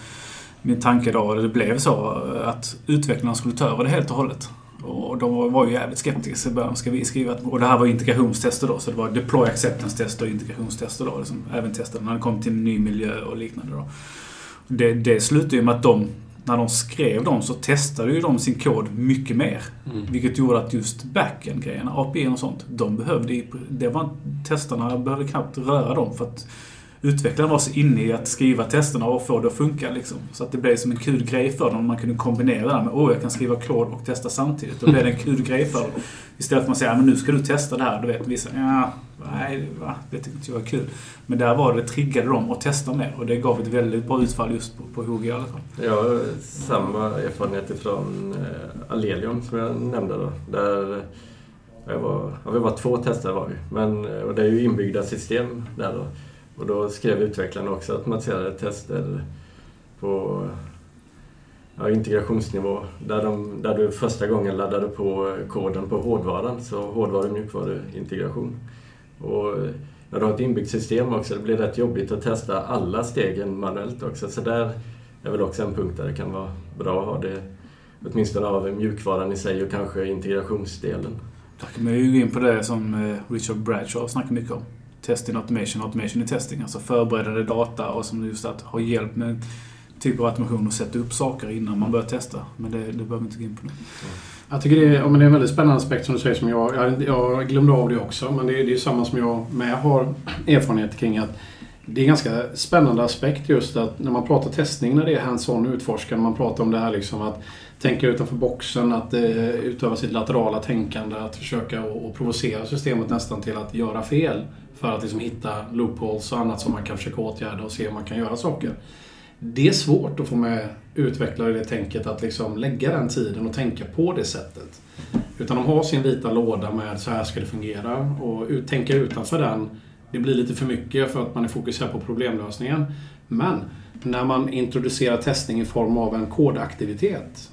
min tanke då, det blev så, att utvecklarna skulle ta över det helt och hållet. Och de var ju jävligt skeptiska i början. Ska vi skriva ett... Och det här var integrationstester då, så det var deploy acceptance-tester och integrationstester då. Liksom, även tester när det kom till en ny miljö och liknande då. Det, det slutade ju med att de, när de skrev dem så testade ju de sin kod mycket mer. Mm. Vilket gjorde att just backend-grejerna, API och sånt, de behövde... Det var, testarna behövde knappt röra dem för att utvecklaren var så inne i att skriva testerna och få det att funka. Liksom. Så att det blev som en kul grej för dem. Man kunde kombinera det här med åh, jag kan skriva kod och testa samtidigt. Då blev det en kul *laughs* grej för dem. Istället för att säga, men nu ska du testa det här. Du vet, vissa, ja, nej, va? det tyckte inte jag var kul. Men där var det, triggade dem att testa mer. Och det gav ett väldigt bra utfall just på, på HG i alla fall. Jag har samma erfarenhet från eh, Alelium som jag nämnde då. Där jag var, ja, vi var två testare var vi. Men, och det är ju inbyggda system där då. Och då skrev utvecklarna också automatiserade tester på ja, integrationsnivå. Där, de, där du första gången laddade på koden på hårdvaran, så hårdvaru och mjukvaruintegration. Och när du har ett inbyggt system också, det blir rätt jobbigt att testa alla stegen manuellt också. Så där är väl också en punkt där det kan vara bra att ha det åtminstone av mjukvaran i sig och kanske integrationsdelen. Där kan man ju gå in på det som eh, Richard Bradshaw snackar mycket om testing automation, automation i testing. Alltså förberedande data och som just att ha hjälp med typ av automation och sätta upp saker innan man börjar testa. Men det, det behöver vi inte gå in på nu. Jag tycker det är, ja, men det är en väldigt spännande aspekt som du säger. Som jag, jag, jag glömde av det också, men det är, det är samma som jag med har erfarenhet kring. att det är en ganska spännande aspekt just att när man pratar testning, när det är hands-on utforskande, man pratar om det här liksom att tänka utanför boxen, att eh, utöva sitt laterala tänkande, att försöka och, och provocera systemet nästan till att göra fel. För att liksom hitta loopholes och annat som man kan försöka åtgärda och se om man kan göra saker. Det är svårt att få med utvecklare i det tänket att liksom lägga den tiden och tänka på det sättet. Utan de har sin vita låda med så här ska det fungera och ut, tänka utanför den det blir lite för mycket för att man är fokuserad på problemlösningen. Men när man introducerar testning i form av en kodaktivitet.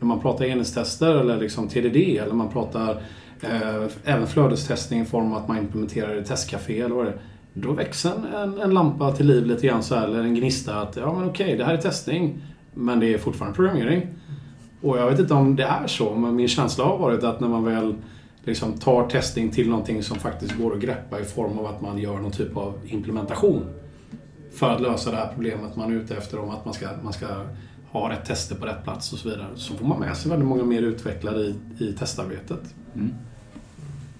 När man pratar enhetstester eller liksom TDD eller man pratar Eh, även flödestestning i form av att man implementerar i testcafé eller vad det är. Då växer en, en lampa till liv lite grann så här, eller en gnista att ja men okej, det här är testning. Men det är fortfarande programmering. Och jag vet inte om det är så, men min känsla har varit att när man väl liksom tar testing till någonting som faktiskt går att greppa i form av att man gör någon typ av implementation för att lösa det här problemet man är ute efter om att man ska, man ska ha rätt tester på rätt plats och så vidare. Så får man med sig väldigt många mer utvecklare i, i testarbetet. Mm.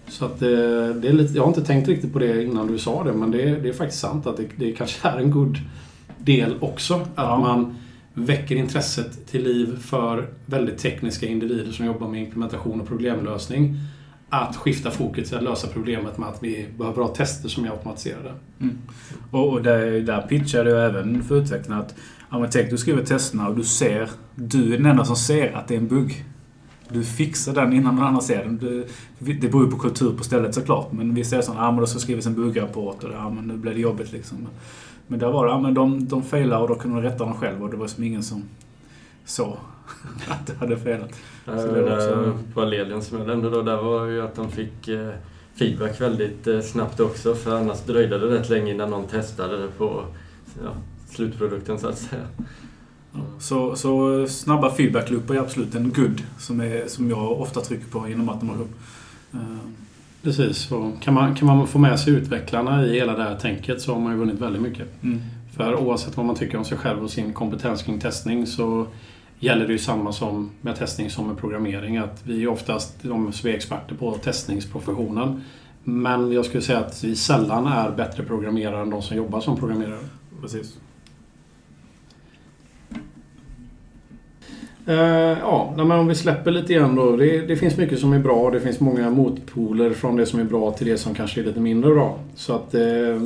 Så att det, det är lite, jag har inte tänkt riktigt på det innan du sa det, men det, det är faktiskt sant att det, det kanske är en god del också. Att Ja. man väcker intresset till liv för väldigt tekniska individer som jobbar med implementation och problemlösning. Att skifta fokus till att lösa problemet med att vi behöver ha tester som är automatiserade. Och, och där, där pitchade jag även för utvecklarna att ja, men tänk du skriver testerna och du ser, du är den enda som ser att det är en bugg. Du fixar den innan någon annan ser den. Du, det beror ju på kultur på stället såklart. Men vi ser sådana, ja men då ska skrivas en buggrapport och ja men nu blir det jobbigt liksom. Men där var det, ja men de, de failade och då kunde de rätta dem själva och det var som ingen som såg *laughs* att det hade felat. Så det eh, var också- på Allelian som jag nämnde då, där var ju att de fick eh, feedback väldigt eh, snabbt också för annars dröjde det rätt länge innan någon testade det på ja, slutprodukten så att säga. Så, så snabba feedbackloopar är absolut en good som, är, som jag ofta trycker på inom automation. Eh, Precis, och kan man, kan man få med sig utvecklarna i hela det här tänket så har man ju vunnit väldigt mycket. Mm. För oavsett vad man tycker om sig själv och sin kompetens kring testning så gäller det ju samma som med testning som med programmering. Att vi är oftast de som är experter på testningsprofessionen. Men jag skulle säga att vi sällan är bättre programmerare än de som jobbar som programmerare. Precis. Eh, ja, men om vi släpper lite igen då. Det, det finns mycket som är bra. och Det finns många motpoler från det som är bra till det som kanske är lite mindre bra. Så att eh,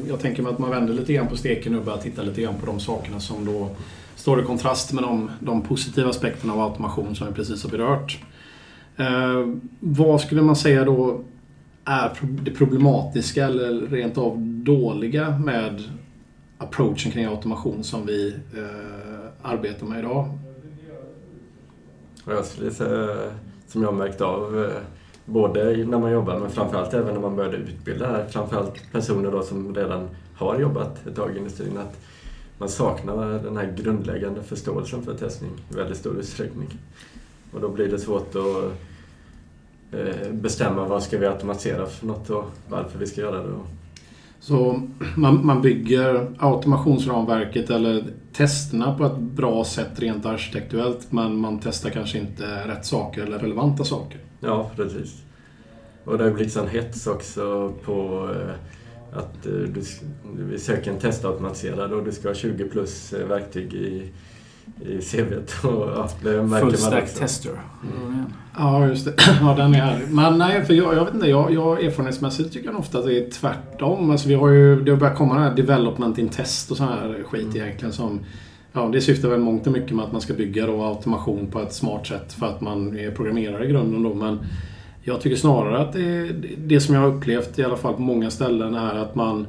jag tänker mig att man vänder lite grann på steken och börjar titta lite grann på de sakerna som då står i kontrast med de, de positiva aspekterna av automation som vi precis har berört. Eh, vad skulle man säga då är det problematiska eller rent av dåliga med approachen kring automation som vi eh, arbetar med idag? Och jag skulle säga, som jag har märkt av, eh, både när man jobbar men framförallt även när man började utbilda här, framförallt personer då som redan har jobbat ett tag i industrin, att man saknar den här grundläggande förståelsen för testning i väldigt stor utsträckning. Och då blir det svårt att eh, bestämma vad ska vi automatisera för något och varför vi ska göra det. Så man, man bygger automationsramverket eller testerna på ett bra sätt rent arkitektuellt men man testar kanske inte rätt saker eller relevanta saker. Ja, precis. Och det har blivit sån hets också på eh, att eh, du, vi söker en testautomatiserad och du ska ha 20 plus eh, verktyg i, i CVt. Och, ja, Full stack tester. Mm. Ja, just det. *clears throat* Ja, den är här. Men nej, för jag, jag vet inte. Jag, jag erfarenhetsmässigt tycker jag ofta att det är tvärtom. Alltså, vi har ju, det har börjat komma den här development in test och sån här skit Mm. egentligen som Ja, det syftar väl mångt och mycket med att man ska bygga då automation på ett smart sätt för att man är programmerare i grunden då. Men jag tycker snarare att det, det som jag har upplevt i alla fall på många ställen är att man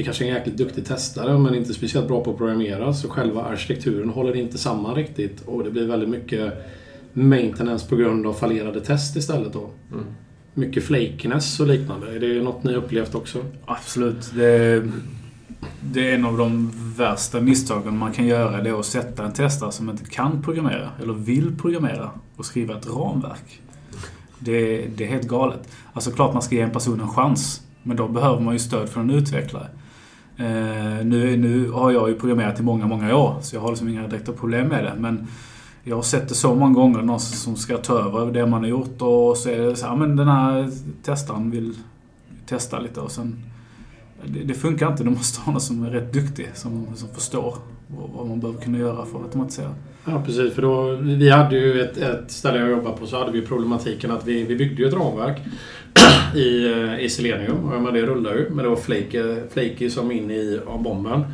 det kanske är en jäkligt duktig testare men inte speciellt bra på att programmera så själva arkitekturen håller inte samman riktigt och det blir väldigt mycket maintenance på grund av fallerade test istället då. Mm. Mycket flakiness och liknande. Är det något ni upplevt också? Absolut. Det, det är en av de värsta misstagen man kan göra. Det är att sätta en testare som inte kan programmera eller vill programmera och skriva ett ramverk. Det, det är helt galet. Alltså klart man ska ge en person en chans. Men då behöver man ju stöd från en utvecklare. Eh, nu, nu har jag ju programmerat i många, många år så jag har liksom inga direkta problem med det. Men jag har sett det så många gånger, någon som ska ta över det man har gjort och så är det så här, men den här testaren vill testa lite och sen... Det, det funkar inte, du måste ha någon som är rätt duktig, som, som förstår vad, vad man behöver kunna göra för att automatisera. Ja, precis. För då, vi hade ju ett, ett ställe jag jobbade på så hade vi problematiken att vi, vi byggde ju ett ramverk *clears throat* i, eh, i Selenium. Och men det rullade ju. Men det var flaky, flaky som in i av bomben.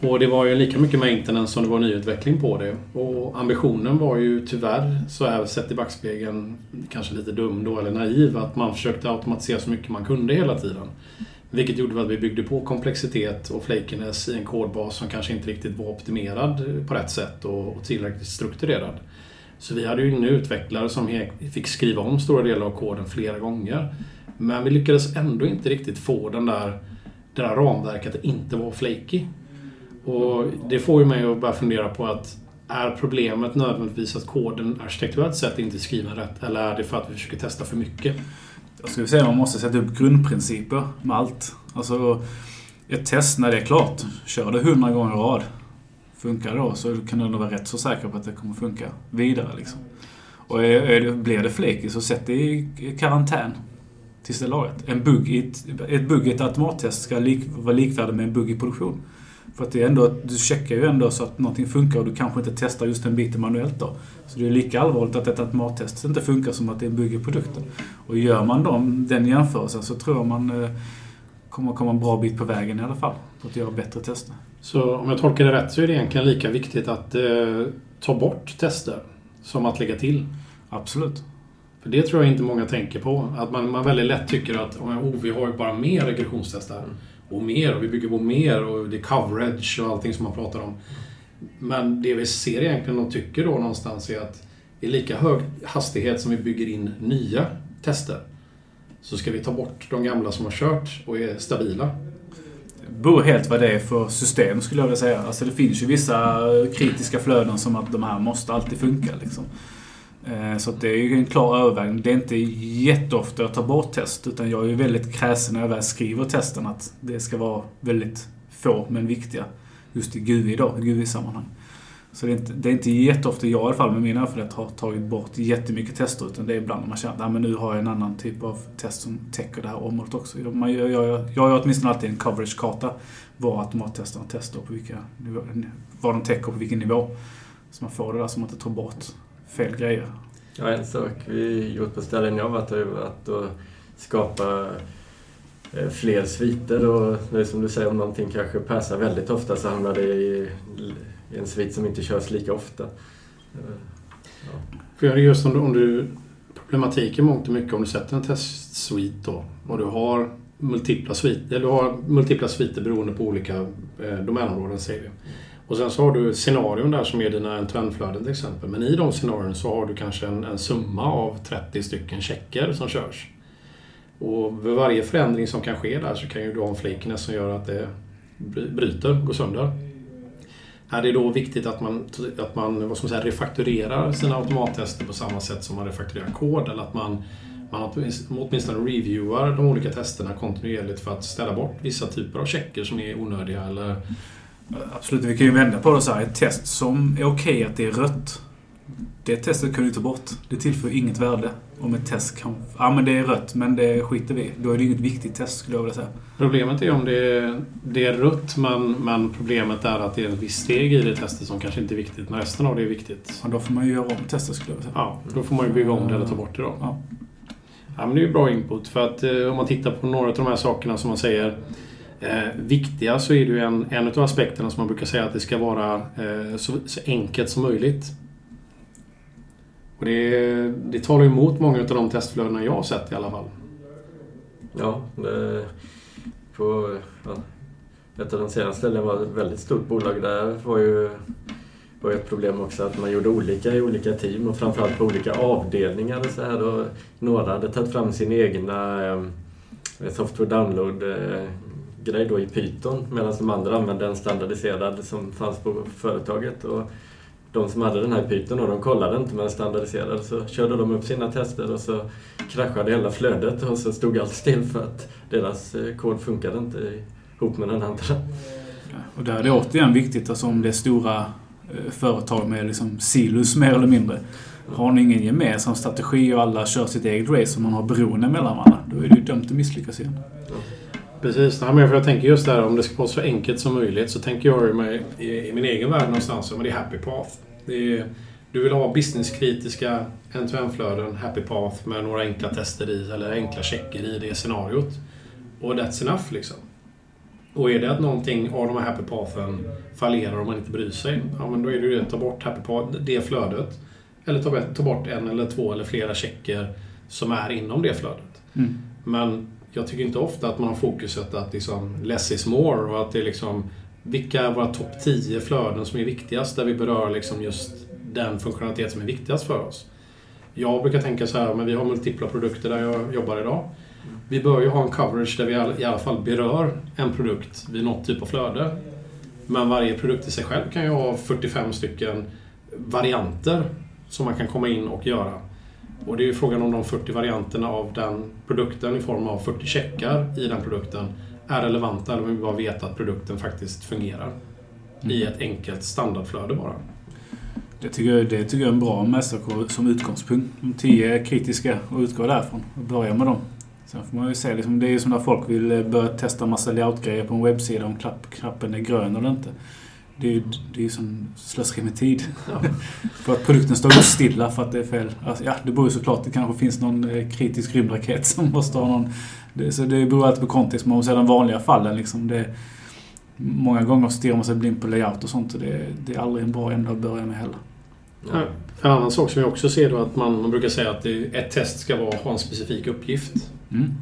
Och det var ju lika mycket maintenance som det var nyutveckling på det. Och ambitionen var ju tyvärr, så här sett i backspegeln, kanske lite dum då eller naiv, att man försökte automatisera så mycket man kunde hela tiden. Vilket gjorde att vi byggde på komplexitet och flakiness i en kodbas som kanske inte riktigt var optimerad på rätt sätt och och tillräckligt strukturerad. Så vi hade ju en utvecklare som fick skriva om stora delar av koden flera gånger. Men vi lyckades ändå inte riktigt få den där, det där ramverket att inte vara flaky. Och det får ju mig att börja fundera på att är problemet nödvändigtvis att koden arkitekturellt sett inte är skriven rätt? Eller är det för att vi försöker testa för mycket? Jag skulle säga att man måste sätta upp grundprinciper med allt. Alltså, ett test när det är klart, kör det hundra gånger i rad. funkar det då så kan du vara rätt så säker på att det kommer funka vidare. Liksom. Och är, är det, blir det flaky så sätt det i karantän tills det är lagat. En bugg i ett, ett bugg i ett automattest ska lik, vara likvärdig med en bugg i produktion. För att det är ändå, du checkar ju ändå så att någonting funkar och du kanske inte testar just den biten manuellt då. Så det är lika allvarligt att ett automattest inte funkar som att det är en bugg i produkten. Och gör man dem, den jämförelsen så tror jag man eh, kommer komma en bra bit på vägen i alla fall. På att göra bättre tester. Så om jag tolkar det rätt så är det egentligen lika viktigt att eh, ta bort tester som att lägga till. Absolut. För det tror jag inte många tänker på. Att man, man väldigt lätt tycker att oh, vi har ju bara mer regressionstester. Och mer och vi bygger på mer och det är coverage och allting som man pratar om. Men det vi ser egentligen och tycker då någonstans är att i lika hög hastighet som vi bygger in nya tester så ska vi ta bort de gamla som har kört och är stabila. Det beror helt vad det är för system skulle jag vilja säga. Alltså det finns ju vissa kritiska flöden som att de här måste alltid funka. Liksom. Eh, så det är ju en klar övervägning. Det är inte jätteofta jag tar bort test, utan jag är ju väldigt kräsen när jag väl skriver testen att det ska vara väldigt få, men viktiga. Just i GUI då, GUI-sammanhang. Så det är, inte, det är inte jätteofta jag i alla fall med min erfarenhet har tagit bort jättemycket tester, utan det är ibland när man känner att men nu har jag en annan typ av test som täcker det här området också. Man gör, jag, jag, jag gör åtminstone alltid en coverage-karta var automattesterna testar på vilka nivå, vad de täcker på vilken nivå. Så man får det där som man inte tar bort fel grejer. Ja, en sak vi gjort på ställen jag varit har ju varit att skapa eh, fler sviter och det är som du säger, om någonting kanske passar väldigt ofta så hamnar det i, en svit som inte körs lika ofta. Ja. För just om du, om du problematiken mångt och mycket om du sätter en testsvit då och du har multipla sviter, du har multipla sviter beroende på olika eh, domänområden säger vi. Och sen så har du scenarion där som är dina trendflöden till exempel. Men i de scenarierna så har du kanske en, en summa av 30 stycken checker som körs. Och vid varje förändring som kan ske där så kan ju du ha en flakiness som gör att det bryter, går sönder. Här är det då viktigt att man, att man vad ska man säga, refakturerar sina automattester på samma sätt som man refakturerar kod. Eller att man, man åtminstone reviewar de olika testerna kontinuerligt för att ställa bort vissa typer av checker som är onödiga eller Absolut, vi kan ju vända på det så här. Ett test som är okej att det är rött. Det testet kan du ta bort. Det tillför inget värde. Om ett test kan... Ja, men det är rött, men det skiter vi Då är det inget viktigt test, skulle jag vilja säga. Problemet är om det är, det är rött, men, men problemet är att det är ett visst steg i det testet som kanske inte är viktigt, men resten av det är viktigt. Ja, då får man ju göra om testet, skulle jag vilja säga. Ja, då får man ju bygga om det eller ta bort det då. Ja. Ja, men det är ju bra input, för att eh, om man tittar på några av de här sakerna som man säger eh, viktiga så är det ju en, en av aspekterna som man brukar säga att det ska vara eh, så, så, enkelt som möjligt. Och det, det talar emot många av de testflödena jag har sett i alla fall. Ja, det, på ja, ett av de senaste ställena var ett väldigt stort bolag. Där var ju var ett problem också att man gjorde olika i olika team och framförallt på olika avdelningar. Och så här då. Några hade tagit fram sin egna eh, software download eh, grej då i Python medan de andra använde en standardiserad som fanns på företaget. Och de som hade den här Python och de kollade inte med en standardiserad så körde de upp sina tester och så kraschade hela flödet och så stod allt still för att deras eh, kod funkade inte ihop med den andra. Och där är det återigen viktigt, alltså om det är stora eh, företag med liksom silos mer eller mindre. Har ni ingen gemensam strategi och alla kör sitt eget race och man har beroende mellan varandra, då är det ju dömt att misslyckas igen. Precis, Nej, men för jag tänker just där om det ska vara så enkelt som möjligt så tänker jag mig i, min egen värld någonstans, men det är happy path. Det är, du vill ha businesskritiska end-to-end-flöden, happy path med några enkla tester i eller enkla checker i det scenariot. Och that's enough liksom. Och är det att någonting av de här happy pathen fallerar om man inte bryr sig, ja men då är det ju att ta bort happy path, det flödet. Eller ta, ta bort en eller två eller flera checker som är inom det flödet. Mm. Men jag tycker inte ofta att man har fokuset att liksom less is more och att det är liksom vilka är våra topp 10 flöden som är viktigast där vi berör liksom just den funktionalitet som är viktigast för oss. Jag brukar tänka så här, men vi har multipla produkter där jag jobbar idag. Vi bör ju ha en coverage där vi i alla fall berör en produkt vid något typ av flöde. Men varje produkt i sig själv kan ju ha 45 stycken varianter som man kan komma in och göra. Och det är ju frågan om de 40 varianterna av den produkten i form av 40 checkar i den produkten är relevanta eller om vi bara vet att produkten faktiskt fungerar. i ett enkelt standardflöde bara. Det tycker, jag, det tycker jag är en bra mästarkår som utgångspunkt. De tio kritiska och utgå därifrån och börja med dem. Sen får man ju se, liksom, det är ju som när folk vill eh, börja testa massa layout-grejer på en webbsida om knapp, knappen är grön eller inte. Det är ju det är ju som slöseri med tid. Ja. *laughs* för att produkten står stilla för att det är fel. Alltså, ja, det beror ju såklart. Det kanske finns någon eh, kritisk rymdraket *laughs* som måste ha någon... Det, så det beror alltid på kontext. Men om de vanliga fallen liksom. Det, många gånger stirrar man sig blind på layout och sånt. Och det, det är aldrig en bra ände att börja med heller. Ja. För en annan sak som jag också ser då att man, man brukar säga att det, ett test ska vara, ha en specifik uppgift. Mm.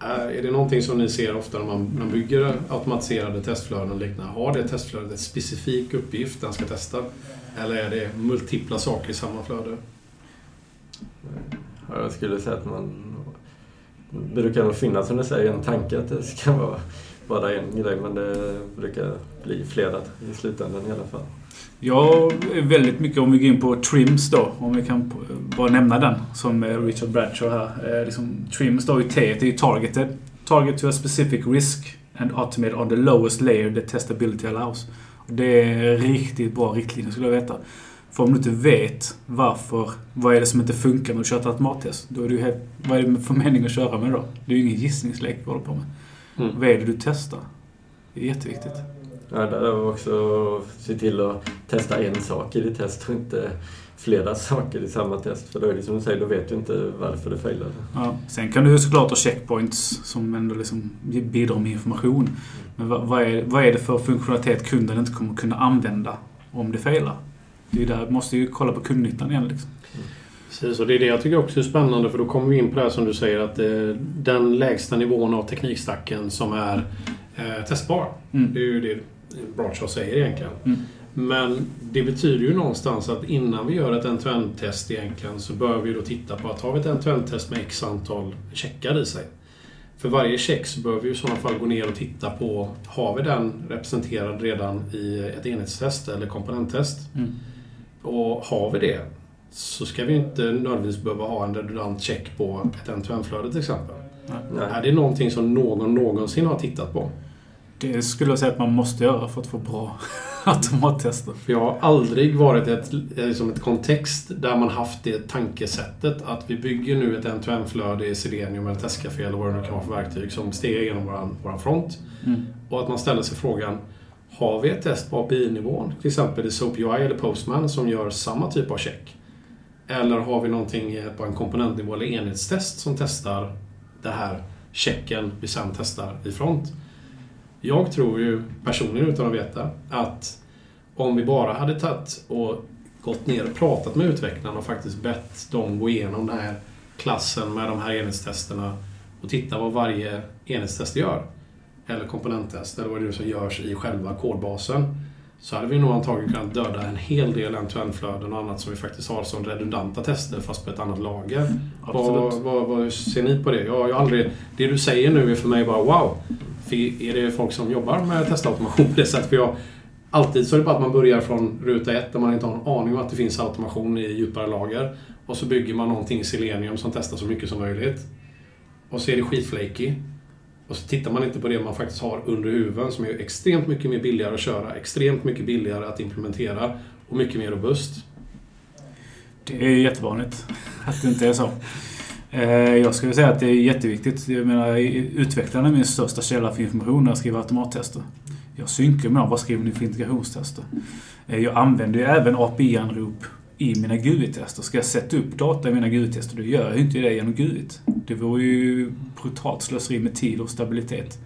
Är det någonting som ni ser ofta när man, när man bygger automatiserade testflöden och liknande? Har det testflödet en specifik uppgift den ska testa? Eller är det multipla saker i samma flöde? Ja, jag skulle säga att man... Det brukar nog finnas, som du säger, en tanke att det ska vara bara en grej, men det brukar bli flera i slutändan i alla fall. Jag är väldigt mycket, om vi går in på Trims då, om vi kan bara nämna den som Richard Bradshaw här. Eh, liksom, Trims då i T, det är targeted. Target to a specific risk and automate on the lowest layer the testability allows. Det är riktigt bra riktlinjer skulle jag veta. För om du inte vet varför, vad är det som inte funkar när du kör ett automattest? Då är ju helt, vad är det för mening att köra med då? Det är ju ingen gissningslek vi håller på med. Mm. Vad är det du testar? Det är jätteviktigt. Ja, där är också se till att testa en sak i ditt test och inte flera *laughs* saker i samma test. För då är det som du säger, då vet du inte varför det failade. Ja, sen kan du ju såklart ha checkpoints som ändå liksom bidrar med information. Men vad, vad, är, vad är det för funktionalitet kunden inte kommer kunna använda om det failar? Det är där, måste ju kolla på kundnyttan igen liksom. Precis, och det är det jag tycker också är spännande för då kommer vi in på det här som du säger att eh, den lägsta nivån av teknikstacken som är eh, testbar. Mm. Det är ju det Bradshaw säger egentligen. Mm. Men det betyder ju någonstans att innan vi gör ett end-to-end-test egentligen så bör vi då titta på att har vi ett end-to-end-test med x antal checkar i sig. För varje check så bör vi i sådana fall gå ner och titta på har vi den representerad redan i ett enhetstest eller komponenttest. Mm. Och har vi det så ska vi inte nödvändigtvis behöva ha en redundant check på ett end-to-end-flöde till exempel. Nej. Är det någonting som någon någonsin har tittat på? Det skulle jag säga att man måste göra för att få bra *laughs* automattester. Jag har aldrig varit i ett, liksom ett kontext där man haft det tankesättet att vi bygger nu ett end-to-end-flöde i Selenium eller Testcafé eller vad det nu kan vara för verktyg som stegar genom våran, våran front. Mm. Och att man ställer sig frågan har vi ett test på API-nivån, till exempel i SoapUI eller Postman, som gör samma typ av check? Eller har vi någonting på en komponentnivå eller enhetstest som testar det här checken vi sen testar i front? Jag tror ju personligen utan att veta att om vi bara hade tagit och gått ner och pratat med utvecklarna och faktiskt bett dem gå igenom den här klassen med de här enhetstesterna och titta vad varje enhetstest gör. Eller komponenttest, eller vad det är som görs i själva kodbasen. Så hade vi nog antagligen kunnat döda en hel del end-to-end-flöden och annat som vi faktiskt har som redundanta tester fast på ett annat lager. Vad, vad, vad ser ni på det? Jag, jag aldrig, det du säger nu är för mig bara wow. För är det folk som jobbar med testautomation på det sättet? För jag, alltid så är det bara att man börjar från ruta ett där man inte har en aning om att det finns automation i djupare lager. Och så bygger man någonting i Selenium som testar så mycket som möjligt. Och så är det skitflaky. Och så tittar man inte på det man faktiskt har under huven som är extremt mycket mer billigare att köra, extremt mycket billigare att implementera och mycket mer robust. Det är jättevanligt att det inte är så. Eh, jag skulle säga att det är jätteviktigt. Jag menar, utvecklarna är min största källa för information när jag skriver automattester. Jag synkar med dem. Vad skriver ni för integrationstester? Eh, jag använder ju även API-anrop i mina GUI-tester. Ska jag sätta upp data i mina GUI-tester, då gör jag ju inte det genom GUI. Det vore ju brutalt slöseri med tid och stabilitet.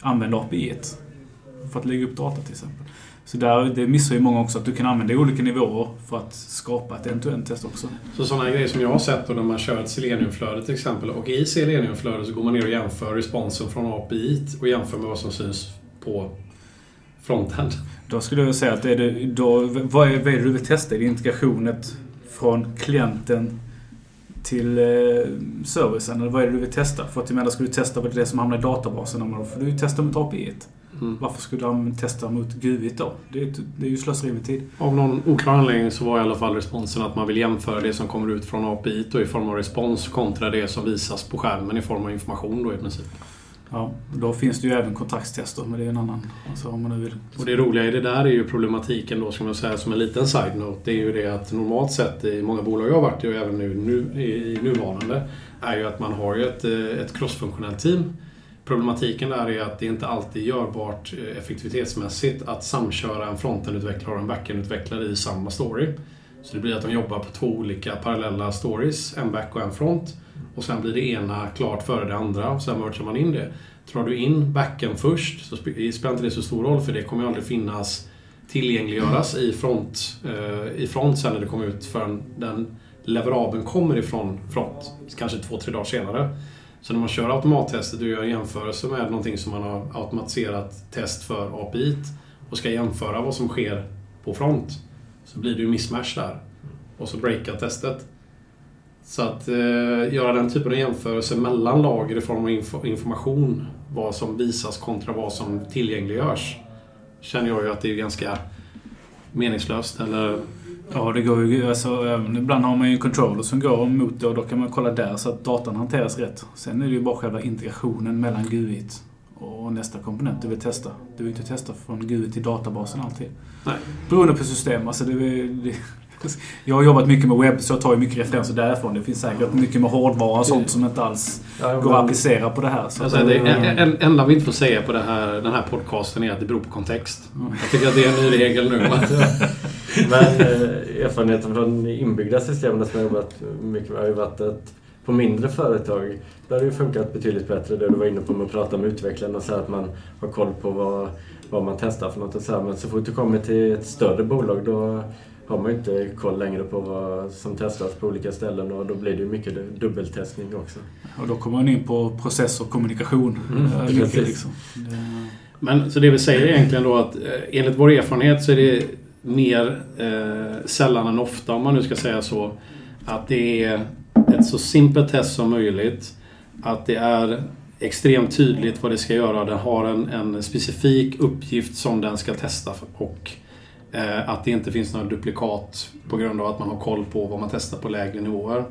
Använd API för att lägga upp data till exempel. Så där, det missar ju många också, att du kan använda olika nivåer för att skapa ett end-to-end-test också. Så sådana grejer som jag har sett då när man kör ett Selenium-flöde till exempel och i Selenium-flödet så går man ner och jämför responsen från API och jämför med vad som syns på frontend. Då skulle jag säga att är det, då, vad, är, vad är det du vill testa? Är det integrationet från klienten till eh, servicen? Eller vad är det du vill testa? För att jag menar, ska du testa på det som hamnar i databasen, då får du ju testa mot API. Mm. Varför skulle använda- testa mot GUI då? Det är, det är ju slöseri med tid. Av någon oklar anledning så var i alla fall responsen att man vill jämföra det som kommer ut från API då i form av respons kontra det som visas på skärmen i form av information då i princip. Ja, då finns det ju även kontraktstester, men det är en annan. Alltså om man nu vill. Och det roliga i det där är ju problematiken då, som jag säger som en liten side-note. Det är ju det att normalt sett i många bolag jag har varit i och även nu, nu i nuvarande, är ju att man har ju ett, eh, ett crossfunktionellt team. Problematiken där är att det inte alltid är görbart eh, effektivitetsmässigt att samköra en frontendutvecklare och en backendutvecklare i samma story. Så det blir att de jobbar på två olika parallella stories, en back och en front. Och sen blir det ena klart före det andra och sen merchar man in det. Drar du in backen först så eh, spelar inte det så stor roll för det kommer ju aldrig finnas tillgängliggöras i front, eh, i front sen när det kommer ut förrän den leverabeln kommer ifrån front. Kanske två, tre dagar senare. Så när man kör automattestet och gör en jämförelse med någonting som man har automatiserat test för API och ska jämföra vad som sker på front så blir det ju mismatch där. Och så breakar testet. Så att eh, göra den typen av jämförelse mellan lager i form av inf information, vad som visas kontra vad som tillgängliggörs, känner jag ju att det är ganska meningslöst. Eller... Ja, det går ju... Alltså, ibland har man ju en controller som går mot det och då kan man kolla där så att datan hanteras rätt. Sen är det ju bara själva integrationen mellan GUI och nästa komponent du vill testa. Du vill inte testa från GUI till databasen alltid. Nej. Beroende på system. Alltså det, det, jag har jobbat mycket med webb så jag tar ju mycket referenser därifrån. Det finns säkert mycket med hårdvara och sånt som inte alls ja, går att applicera på det här. Så alltså, det en, enda vi inte får säga på här, den här podcasten är att det beror på kontext. Jag tycker att det är en ny regel nu. *laughs* Men eh, erfarenheten från inbyggda systemen som jag jobbat mycket med har ju varit att på mindre företag där har det ju funkat betydligt bättre. Det du var inne på med att prata med utvecklaren och säga att man har koll på vad, vad man testar för något. Och så här. Men så fort du kommer till ett större bolag då har man ju inte koll längre på vad som testas på olika ställen och då blir det ju mycket dubbeltestning också. Och då kommer man in på process och kommunikation. Mm, mycket, liksom. Men så det vi säger egentligen då att eh, enligt vår erfarenhet så är det mer eh, sällan än ofta, om man nu ska säga så, att det är ett så simpelt test som möjligt. Att det är extremt tydligt vad det ska göra. Den har en, en specifik uppgift som den ska testa och Eh, att det inte finns några duplikat på grund av att man har koll på vad man testar på lägre nivåer.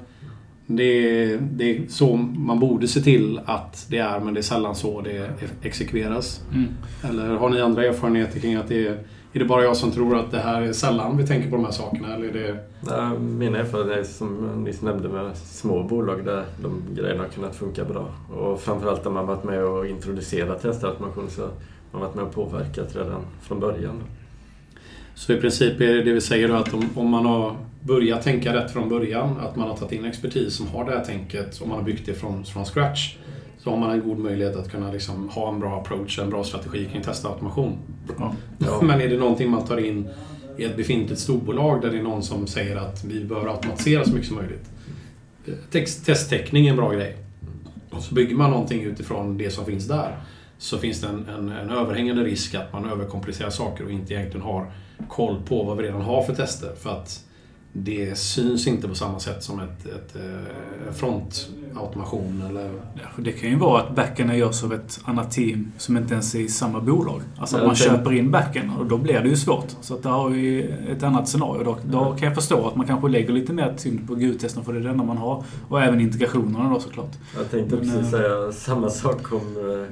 Det är, det är så man borde se till att det är, men det är sällan så det exekveras. Mm. Eller har ni andra erfarenheter kring att det är är det bara jag som tror att det här är sällan vi tänker på de här sakerna? Eller är det... Ja, min erfarenhet är som ni nämnde med små bolag där de grejerna har kunnat funka bra. Och framförallt när man varit med och introducerat testautomation så har man varit med och påverkat redan från början. Så i princip är det det vi säger då att om, om man har börjat tänka rätt från början, att man har tagit in expertis som har det här tänket och man har byggt det från, från scratch, så har man en god möjlighet att kunna liksom ha en bra approach, en bra strategi kring testautomation. Ja. *laughs* Ja. Men är det någonting man tar in i ett befintligt storbolag där det är någon som säger att vi bör automatisera så mycket som möjligt. Text, testtäckning är en bra grej. Och så bygger man någonting utifrån det som finns där. Så finns det en, en, en överhängande risk att man överkomplicerar saker och inte egentligen har koll på vad vi redan har för tester. För att det syns inte på samma sätt som ett, ett, eh, frontautomation eller... Det kan ju vara att backarna görs av ett annat team som inte ens är i samma bolag. Alltså att man köper in backen och då blir det ju svårt. Så att där har vi ett annat scenario. Då, då kan jag förstå att man kanske lägger lite mer tyngd på GUT-testerna för det är det enda man har. Och även integrationerna då såklart. Jag tänkte precis Men, säga samma sak om eh,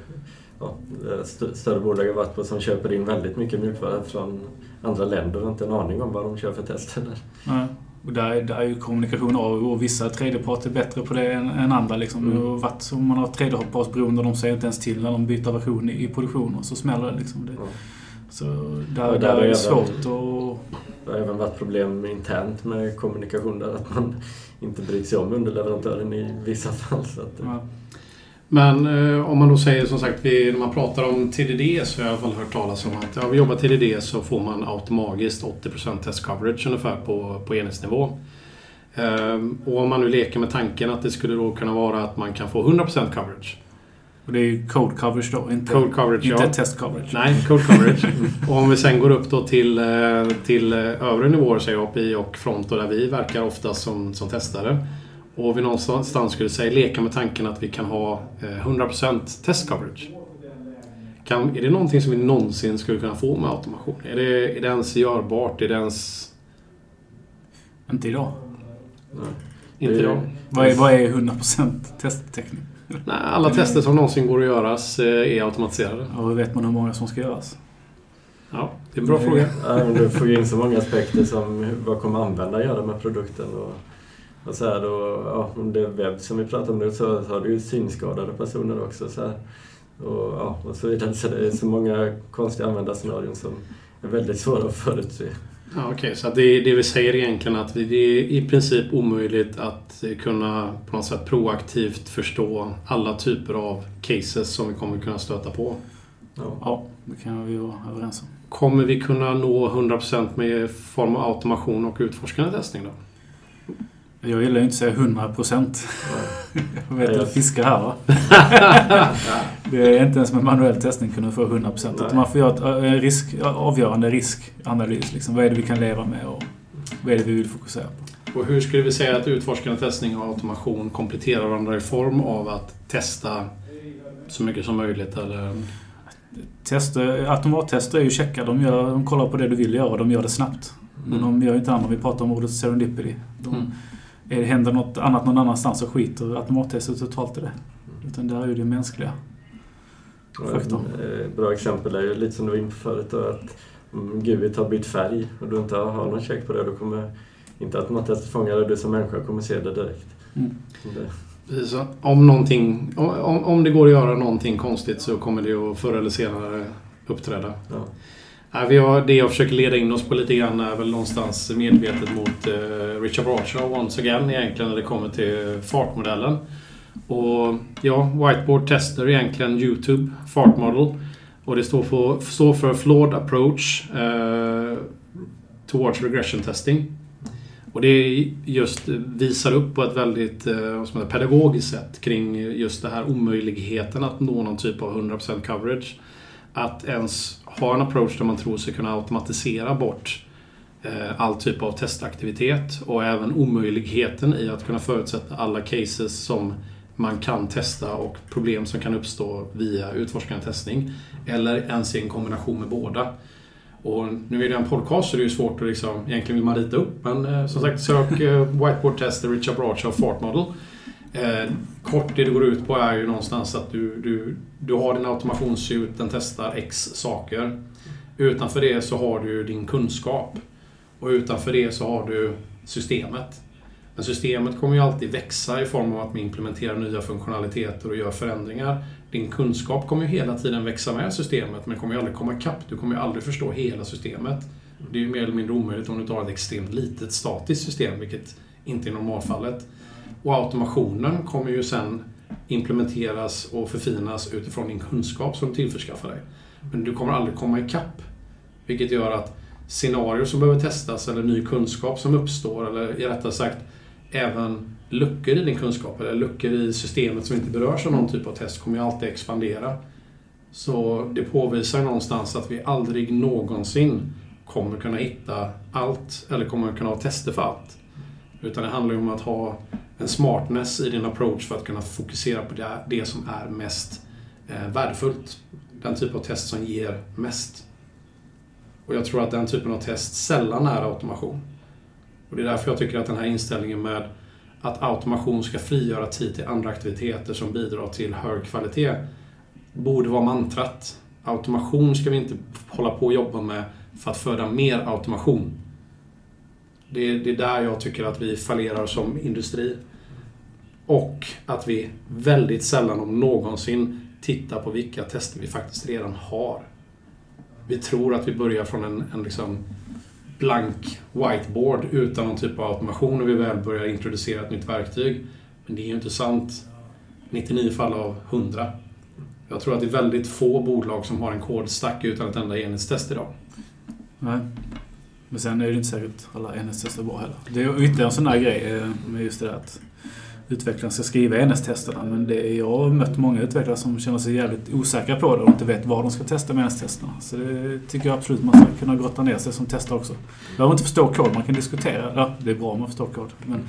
ja, st större bolag jag varit på som köper in väldigt mycket mjukvara från andra länder och inte en aning om vad de kör för tester där. Nej. Och där, där är ju kommunikation av och vissa tredjeparter är bättre på det än, än andra. Liksom. Mm. Och varit, om man har tredjepartsberoende och de säger inte ens till när de byter version i, i produktion och så smäller det. Liksom. det. Mm. Så där, där, där är det svårt att... Det har även varit problem internt med kommunikation där. Att man inte bryr sig om underleverantören i vissa fall. Så att, ja. Men eh, om man då säger som sagt, vi, när man pratar om TDD så har jag i alla fall hört talas om att ja, vi jobbar TDD så får man automatiskt 80% test coverage ungefär på, på enhetsnivå. Ehm, och om man nu leker med tanken att det skulle då kunna vara att man kan få 100% coverage. Och det är ju code coverage då, inte, code coverage, inte ja. test coverage. Nej, code coverage. och om vi sen går upp då till, eh, till övre nivåer, säger API och front, och där vi verkar ofta som, som testare. Och vi någonstans skulle säga leka med tanken att vi kan ha 100% eh, test coverage. Kan, är det någonting som vi någonsin skulle kunna få med automation? Är det, är det ens görbart? Är det ens... Inte idag. Nej. Inte idag. Vad är, vad är 100% testtäckning? Nej, alla tester som någonsin går att göras eh, är automatiserade. Och hur vet man hur många som ska göras? Ja, det är en bra fråga. Ja, men du får ju in så många aspekter som vad kommer användare göra med produkten? Och, och så här då, ja, om det är webb som vi pratar om nu så, så har du ju synskadade personer också. Så här. Och, ja, och så vidare. Så det är så många konstiga användarscenarion som är väldigt svåra att förutse. Ja, Okej, okay. så det, det vi säger egentligen att det är i princip omöjligt att kunna på något sätt proaktivt förstå alla typer av cases som vi kommer kunna stöta på. Ja, ja det kan vi vara överens om. Kommer vi kunna nå 100% med form av automation och utforskande testning då? Jag gillar ju inte att säga 100 procent. Jag vet att fiskar här va? *laughs* det är inte ens med manuell testning kunna få 100 procent. Man får göra en risk, avgörande riskanalys. Liksom. Vad är det vi kan leva med och vad är det vi vill fokusera på? Och hur skulle vi säga att utforskande testning och automation kompletterar varandra i form av att testa så mycket som möjligt? Eller? Tester, automattester är ju checka. De, gör, de kollar på det du vill göra och de gör det snabbt. Men mm. de gör inte annat. Vi pratar om ordet serendipity. De, mm är det händer något annat någon annanstans så skiter automattestet totalt i det. Utan där är det mänskliga faktorn. Ett bra exempel är ju lite som du var inne på förut då, att om Gud har bytt färg och du inte har någon check på det då kommer inte automattestet fånga det. Du som människa kommer se det direkt. Mm. Det. Så om, någonting, om, om det går att göra någonting konstigt så kommer det att förr eller senare uppträda. Ja. Nej, vi har, det jag försöker leda in oss på lite grann är väl någonstans medvetet mot eh, Richard Bradshaw once again egentligen när det kommer till fartmodellen. Och ja, Whiteboard Tester egentligen YouTube Fart Model. Och det står för, står för Flawed Approach eh, Towards Regression Testing. Och det just visar upp på ett väldigt eh, som pedagogiskt sätt kring just det här omöjligheten att nå någon typ av 100% coverage. Att ens ha en approach där man tror sig kunna automatisera bort eh, all typ av testaktivitet och även omöjligheten i att kunna förutsätta alla cases som man kan testa och problem som kan uppstå via utforskande testning. Eller ens i en kombination med båda. Och nu är det en podcast så det är ju svårt att liksom, egentligen vill man rita upp men eh, som sagt sök eh, Whiteboard Tester, Richard Bradshaw, Fart Model. Eh, kort det det går ut på är ju någonstans att du, du, du har din automationssuit, den testar X saker. Utanför det så har du din kunskap. Och utanför det så har du systemet. Men systemet kommer ju alltid växa i form av att man implementerar nya funktionaliteter och gör förändringar. Din kunskap kommer ju hela tiden växa med systemet men kommer ju aldrig komma ikapp. Du kommer ju aldrig förstå hela systemet. Det är ju mer eller mindre omöjligt om du tar ett extremt litet statiskt system, vilket inte är normalfallet. Och automationen kommer ju sen implementeras och förfinas utifrån din kunskap som du tillförskaffar dig. Men du kommer aldrig komma ikapp. Vilket gör att scenarier som behöver testas eller ny kunskap som uppstår eller rättare sagt även luckor i din kunskap eller luckor i systemet som inte berörs av någon typ av test kommer ju alltid expandera. Så det påvisar någonstans att vi aldrig någonsin kommer kunna hitta allt eller kommer kunna ha tester för allt. Utan det handlar ju om att ha en smartness i din approach för att kunna fokusera på det, det som är mest eh, värdefullt. Den typ av test som ger mest. Och jag tror att den typen av test sällan är automation. Och det är därför jag tycker att den här inställningen med att automation ska frigöra tid till andra aktiviteter som bidrar till hög kvalitet borde vara mantrat. Automation ska vi inte hålla på och jobba med för att föda mer automation. Det är, det är där jag tycker att vi fallerar som industri. Och att vi väldigt sällan, om någonsin, tittar på vilka tester vi faktiskt redan har. Vi tror att vi börjar från en, en liksom blank whiteboard utan någon typ av automation när vi väl börjar introducera ett nytt verktyg. Men det är ju inte sant 99 fall av 100. Jag tror att det är väldigt få bolag som har en kodstack utan ett enda enhetstest idag. Nej. Men sen är det inte säkert alla NS-tester är bra heller. Det är ytterligare en sån där grej eh, med just det där att utvecklaren ska skriva NS-testerna. Men det är, jag har mött många utvecklare som känner sig jävligt osäkra på det och inte vet vad de ska testa med NS-testerna. Så det tycker jag absolut man ska kunna grotta ner sig som testare också. Man behöver inte förstå kod, man kan diskutera. Ja, det är bra om man förstår kod. Men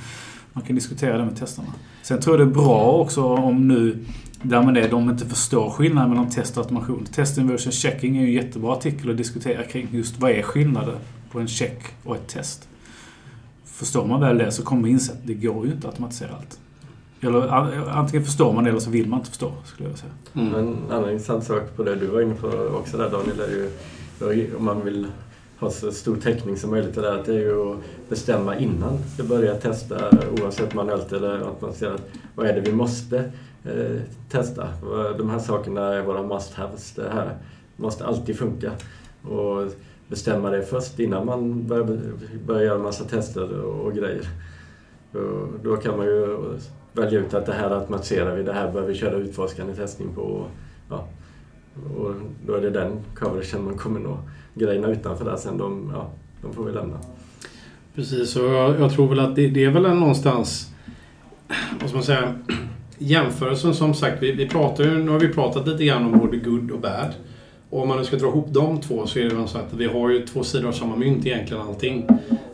man kan diskutera det med testarna. Sen tror jag det är bra också om nu där man är, de inte förstår skillnaden mellan test och automation. Test inversion checking är ju en jättebra artikel att diskutera kring just vad är skillnaden på en check och ett test. Förstår man väl det så kommer man inse att det går ju inte att automatisera allt. Eller antingen förstår man det eller så vill man inte förstå, skulle jag säga. Mm. En annan intressant sak på det du var inne på också där Daniel, är ju om man vill ha så stor täckning som möjligt. Det, det är ju att bestämma innan du börjar testa, oavsett manuellt eller automatiserat, vad är det vi måste eh, testa? De här sakerna är våra must-haves. Det här måste alltid funka. Och bestämma det först innan man börjar, börjar göra en massa tester och, och grejer. Då kan man ju välja ut att det här automatiserar vi, det här bör vi köra utforskande testning på. Ja. Och då är det den coveragen man kommer nå. Grejerna utanför där sen, de, ja, de får vi lämna. Precis, och jag, jag tror väl att det, det är väl en någonstans, vad ska man säga, *clears throat* jämförelsen som sagt, vi, vi pratar ju, nu har vi pratat lite grann om både good och bad. Och om man nu ska dra ihop de två så är det väl så att vi har ju två sidor av samma mynt egentligen allting.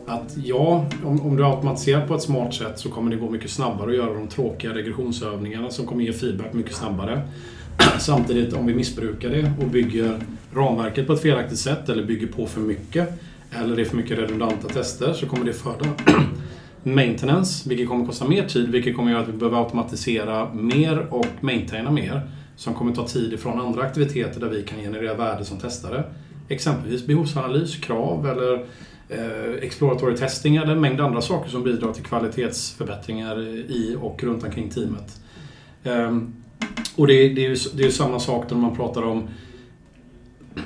Att ja, om, om du automatiserar på ett smart sätt så kommer det gå mycket snabbare att göra de tråkiga regressionsövningarna som kommer ge feedback mycket snabbare. *clears throat* Samtidigt om vi missbrukar det och bygger ramverket på ett felaktigt sätt eller bygger på för mycket eller det är för mycket redundanta tester så kommer det föda *clears throat* maintenance, vilket kommer kosta mer tid, vilket kommer göra att vi behöver automatisera mer och maintaina mer som kommer ta tid ifrån andra aktiviteter där vi kan generera värde som testare. Exempelvis behovsanalys, krav eller eh, exploratory testing eller en mängd andra saker som bidrar till kvalitetsförbättringar i och runt omkring teamet. Um, och det, det, är ju, det är ju samma sak när man pratar om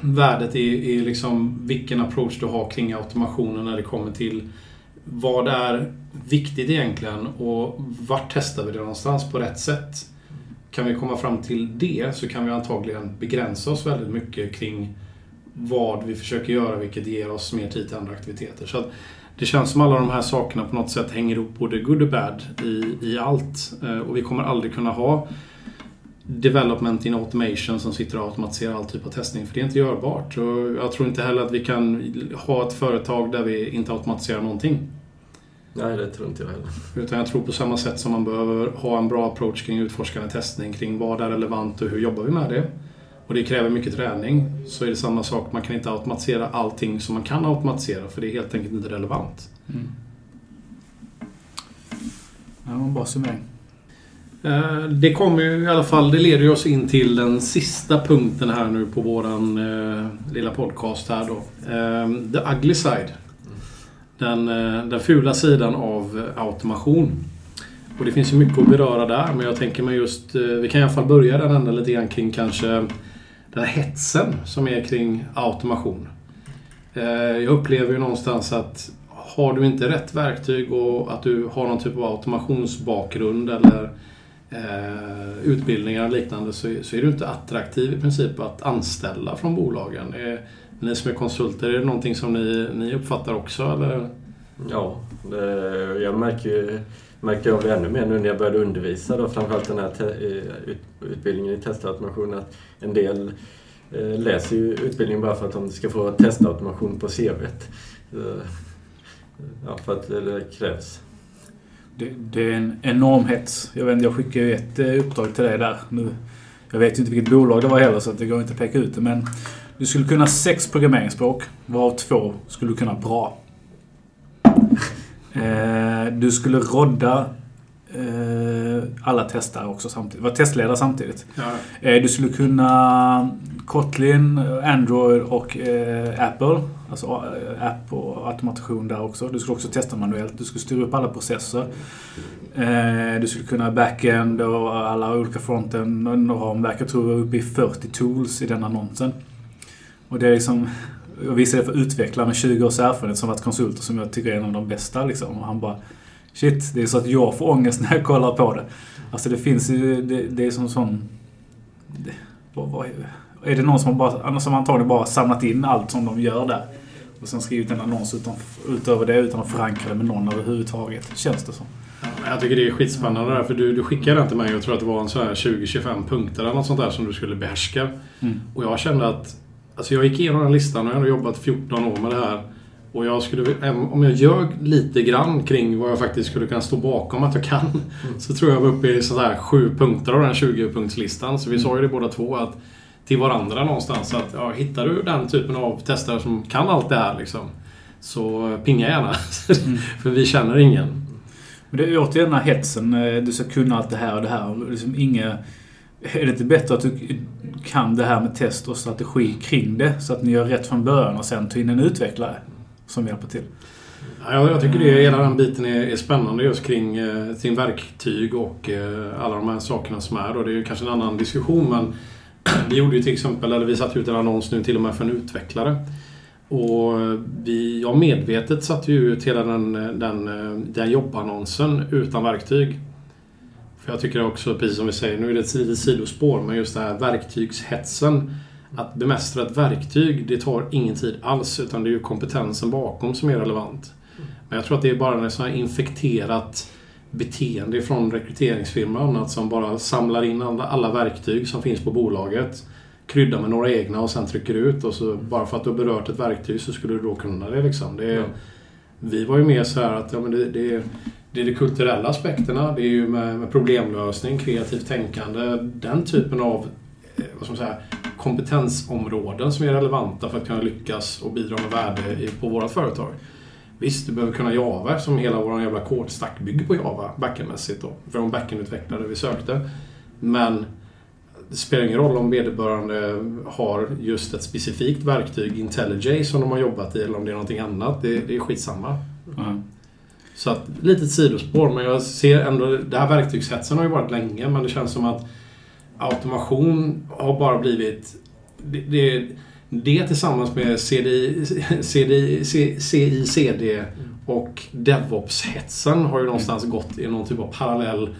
värdet i, i liksom vilken approach du har kring automationen när det kommer till vad är viktigt egentligen och vart testar vi det någonstans på rätt sätt? Kan vi komma fram till det så kan vi antagligen begränsa oss väldigt mycket kring vad vi försöker göra vilket ger oss mer tid till andra aktiviteter. Så det känns som alla de här sakerna på något sätt hänger ihop både good och bad i, i allt. Eh, och vi kommer aldrig kunna ha development in automation som sitter och automatiserar all typ av testning. För det är inte görbart. Och jag tror inte heller att vi kan ha ett företag där vi inte automatiserar någonting. Nej, det tror inte jag heller. Utan jag tror på samma sätt som man behöver ha en bra approach kring utforskande testning kring vad är relevant och hur jobbar vi med det. Och det kräver mycket träning. Så är det samma sak, man kan inte automatisera allting som man kan automatisera för det är helt enkelt inte relevant. Mm. Ja, en bra summering. Eh, det kommer ju i alla fall, det leder oss in till den sista punkten här nu på våran eh, lilla podcast här då. Eh, the ugly side. Den, eh, den fula sidan av eh, automation. Och det finns ju mycket att beröra där, men jag tänker mig just... Eh, vi kan i alla fall börja den änden lite grann kring kanske den här hetsen som är kring automation. Jag upplever ju någonstans att har du inte rätt verktyg och att du har någon typ av automationsbakgrund eller eh, utbildningar och liknande så, så är du inte attraktiv i princip att anställa från bolagen. Eh, ni som är konsulter, är det någonting som ni, ni uppfattar också? Eller? Ja, det, jag märker ju märkte av det ännu mer nu när jag började undervisa, då, framförallt den här ut, utbildningen i testautomation, att en del eh, läser ju utbildningen bara för att de ska få testautomation på CVt. Ja, för att det krävs. Det, det, är en enorm hets. Jag, vet, jag skickade ju ett eh, uppdrag till dig där. Nu, jag vet ju inte vilket bolag det var heller så det går inte att peka ut det. Men du skulle kunna sex programmeringsspråk, varav två skulle du kunna bra. *laughs* Eh, du skulle rodda eh, alla testare också samtidigt. Vara testledare samtidigt. Ja. Eh, du skulle kunna Kotlin, Android och eh, Apple. Alltså eh, app och automation där också. Du skulle också testa manuellt. Du skulle styra upp alla processer. Eh, du skulle kunna backend och alla olika fronten ramverk. Jag tror var uppe i 40 tools i den annonsen. Och det är liksom... Jag visade det för utvecklare med 20 års erfarenhet som varit konsulter som jag tycker är en av de bästa. Liksom. Och han bara Shit, det är så att jag får ångest när jag kollar på det. Alltså det finns ju, det, det är som sån... Det, vad, vad, är det någon som, bara, som antagligen bara samlat in allt som de gör där? Och sen skrivit en annons utan, utöver det utan att förankra det med någon överhuvudtaget. Känns det som. Jag tycker det är skitspännande där, för du, du skickade den till mig och jag tror att det var en så här 20-25 punkter eller något sånt där som du skulle behärska. Mm. Och jag kände att... Alltså jag gick igenom den listan och jag har jobbat 14 år med det här. Och jag skulle, om jag ljög lite grann kring vad jag faktiskt skulle kunna stå bakom att jag kan. Mm. Så tror jag var uppe i sådär sju punkter av den 20-punktslistan. Så vi sa ju det båda två att till varandra någonstans. Att, ja, hittar du den typen av testare som kan allt det här liksom, så pinga gärna. Mm. *laughs* För vi känner ingen. Men det är återigen den här hetsen. eh, Du ska kunna allt det här och det här. Och Liksom inga, är det inte bättre att du kan det här med test och strategi kring det? Så att ni gör rätt från början och sen tar in en utvecklare som hjälper till. Ja, jag, tycker det, hela den biten är, är spännande just kring, eh, kring verktyg och eh, alla de här sakerna som är. Och det är ju kanske en annan diskussion men *clears throat* vi gjorde ju till exempel, eller vi satte ut en annons nu till och med för en utvecklare. Och vi, jag medvetet satte ju ut hela den, eh, den, den jobbannonsen utan verktyg. För jag tycker också, precis som vi säger, nu är det ett litet sidospår, men just det här verktygshetsen. Att bemästra ett verktyg, det tar ingen tid alls, utan det är ju kompetensen bakom som är relevant. Men jag tror att det är bara ett sånt här infekterat beteende från rekryteringsfirmor och annat som bara samlar in alla, alla verktyg som finns på bolaget. Kryddar med några egna och sen trycker ut och så bara för att du har berört ett verktyg så skulle du då kunna det liksom. Det är, Ja. Vi var ju mer så här att ja, men det, det, är, det är de kulturella aspekterna. Det är ju med, med problemlösning, kreativt tänkande. Den typen av eh, vad ska man säga, kompetensområden som är relevanta för att kunna lyckas och bidra med värde i, på våra företag. Visst, du behöver kunna Java som hela vår jävla kodstack bygger på Java backendmässigt då. För de backendutvecklare vi sökte. Men det spelar ingen roll om vederbörande har just ett specifikt verktyg, IntelliJ, som de har jobbat i eller om det är någonting annat. Det, det är skitsamma. Mm. Så att, litet sidospår, men jag ser ändå... Det här verktygshetsen har ju varit länge, men det känns som att automation har bara blivit... Det, det, det tillsammans med CDI, CDI, CICD och DevOps-hetsen har ju någonstans gått i någon typ av parallell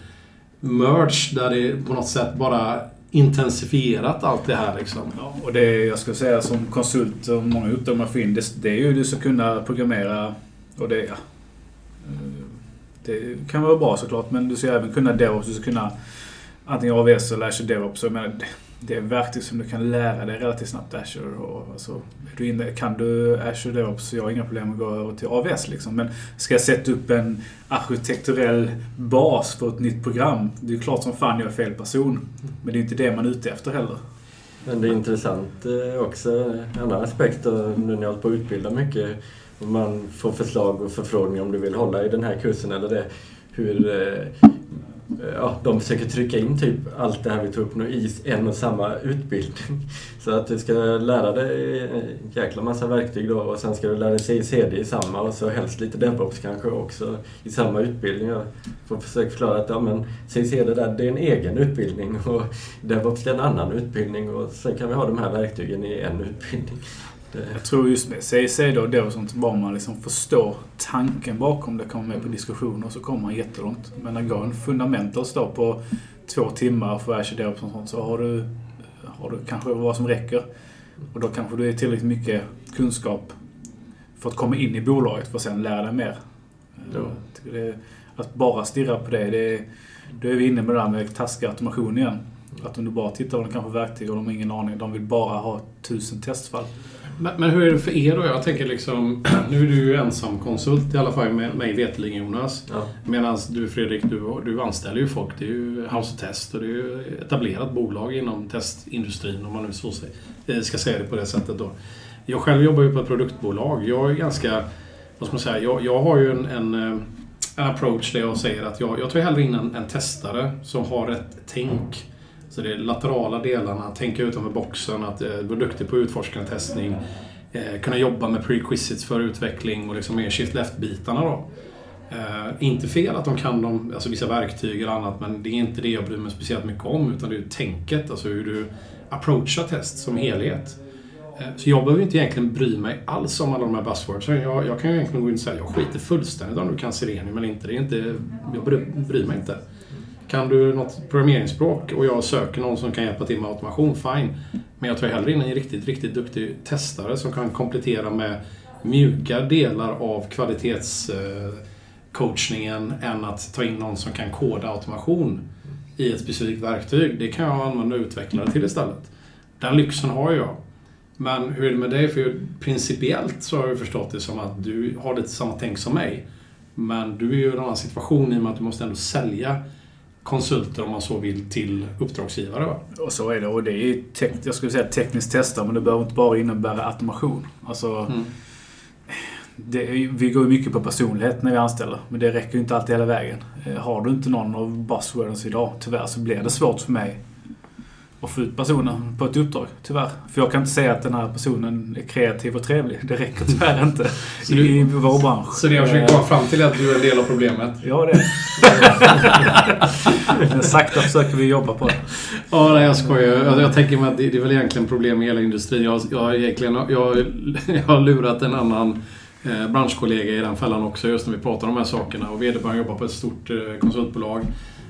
merge där det på något sätt bara intensifierat allt det här liksom. Ja, och det jag skulle säga som konsult och många uppdrag man får in, det, det är ju du ska kunna programmera och det, ja. Eh, det kan vara bra såklart, men du ska även kunna DevOps. Du ska kunna antingen AVS eller Azure DevOps. Jag menar, det, är verktyg som du kan lära dig relativt snabbt Azure. Och, alltså, du inne, kan du Azure DevOps så jag har inga problem att gå över till AVS. Liksom. Men ska jag sätta upp en arkitekturell bas för ett nytt program, det är klart som fan jag är fel person. Men det är inte det man är ute efter heller. Men det är intressant eh, också, en annan aspekt nu när jag hållit på att utbilda mycket. Man får förslag och förfrågningar om du vill hålla i den här kursen eller det. Hur eh, ja, de försöker trycka in typ allt det här vi tog upp nu i en och samma utbildning. *laughs* Så att du ska lära dig en jäkla massa verktyg då och sen ska du lära dig CICD i samma och så helst lite DevOps kanske också i samma utbildning. Jag får försöka förklara att ja, men CICD där, det är en egen utbildning *laughs* och DevOps är en annan utbildning och sen kan vi ha de här verktygen i en utbildning. Det, Jag tror just med CIC då, det och sånt, bara man liksom förstår tanken bakom det, kommer med på diskussioner så kommer man jättelångt. Men när går en fundamental står på två timmar för DevOps och sånt så har du, har du kanske vad som räcker. Och då kanske du är tillräckligt mycket kunskap för att komma in i bolaget för att sen lära dig mer. Tycker det, att bara stirra på det, det då är vi inne med det där med taskig automation igen. Att om du bara tittar på de kanske verktyg och de har ingen aning, de vill bara ha tusen testfall. Men, men hur är det för er då? Jag tänker liksom, *clears throat* nu är du ju ensam konsult i alla fall med mig veterligen Jonas. ja. Medan du Fredrik, du, du anställer ju folk. Det är ju House of Test och det är ju etablerat bolag inom testindustrin om man nu så säger, eh, ska säga det på det sättet då. Jag själv jobbar ju på ett produktbolag. Jag är ganska, vad ska man säga, jag, jag har ju en, en, eh, approach där jag säger att jag, jag tar hellre in en, en testare som har ett tänk. Så det är laterala delarna, tänka utanför boxen, att eh, vara duktig på utforskande testning. Eh, kunna jobba med prerequisites för utveckling och liksom mer shift left-bitarna då. Eh, inte fel att de kan de, alltså vissa verktyg eller annat, men det är inte det jag bryr mig speciellt mycket om. Utan det är ju tänket, alltså hur du approachar test som helhet. Eh, så jag behöver inte egentligen bry mig alls om alla de här buzzwordsen. Jag, jag kan ju egentligen gå in och säga jag skiter fullständigt om du kan Selenium eller inte. Det är inte jag bryr, bryr mig inte. Kan du något programmeringsspråk och jag söker någon som kan hjälpa till med automation, fine. Men jag tar hellre in en riktigt, riktigt duktig testare som kan komplettera med mjuka delar av kvalitetscoachningen än att ta in någon som kan koda automation i ett specifikt verktyg. Det kan jag använda utvecklare till istället. Den lyxen har jag. Men hur är det med dig? För principiellt så har jag förstått det som att du har lite samma tänk som mig. Men du är ju i en annan situation i och med att du måste ändå sälja konsulter om man så vill till uppdragsgivare. Va? Och så är det. Och det är jag skulle säga tekniskt testa, men det behöver inte bara innebära automation. Alltså, Mm. det, vi går ju mycket på personlighet när vi anställer, men det räcker ju inte alltid hela vägen. Eh, Har du inte någon av buzzwords idag, tyvärr, så blir det svårt för mig att få ut personen på ett uppdrag. Tyvärr. För jag kan inte säga att den här personen är kreativ och trevlig. Det räcker tyvärr inte Så du- i vår bransch. Så det jag försöker komma fram till är att du är en del av problemet? Ja, det *laughs* Men Sakta försöker vi jobba på det. Ja, nej, jag skojar. Jag, jag tänker mig att det, det är väl egentligen problem med hela industrin. Jag, jag, har egentligen, jag, jag har lurat en annan eh, branschkollega i den fällan också, just när vi pratar om de här sakerna. Och vederbörande jobbar på ett stort eh, konsultbolag.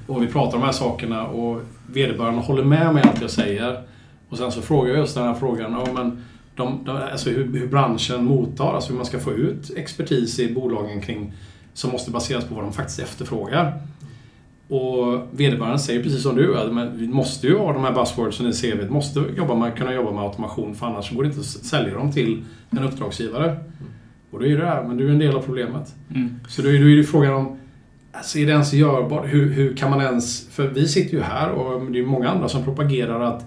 Och vi pratar om de här sakerna och vederbörande håller med mig allt jag säger. Och sen så frågar jag just den här frågan. Ja, men de, de, alltså hur, hur branschen mottar, alltså hur man ska få ut expertis i bolagen kring som måste baseras på vad de faktiskt efterfrågar. Och vederbörande säger precis som du, att men vi måste ju ha de här buzzwordsen i CV. Måste jobba med, kunna jobba med automation för annars går det inte att sälja dem till en uppdragsgivare. Och då är det här, men du är en del av problemet. Mm. Så då är, då är det frågan om, alltså är det ens görbart? Hur, hur kan man ens... För vi sitter ju här och det är många andra som propagerar att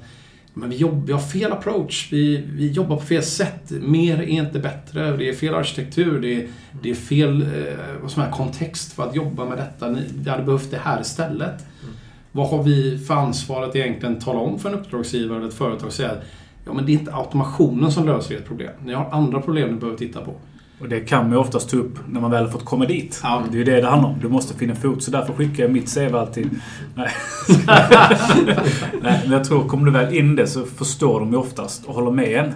men vi, jobb, vi har fel approach, vi, vi jobbar på fel sätt. Mer är inte bättre, det är fel arkitektur, det är, det är fel eh, vad som är, kontext för att jobba med detta. Ni, vi hade behövt det här istället. Vad har vi för ansvar att egentligen tala om för en uppdragsgivare eller ett företag och säga att ja, men det är inte automationen som löser ert problem. Ni har andra problem ni behöver titta på. Och det kan man ju oftast ta upp när man väl har fått komma dit. Ja. Det är ju det det handlar om. Du måste finna fot. Så därför skickar jag mitt CV alltid. Nej. *laughs* Nej, men jag tror, kommer du väl in det så förstår de ju oftast och håller med en.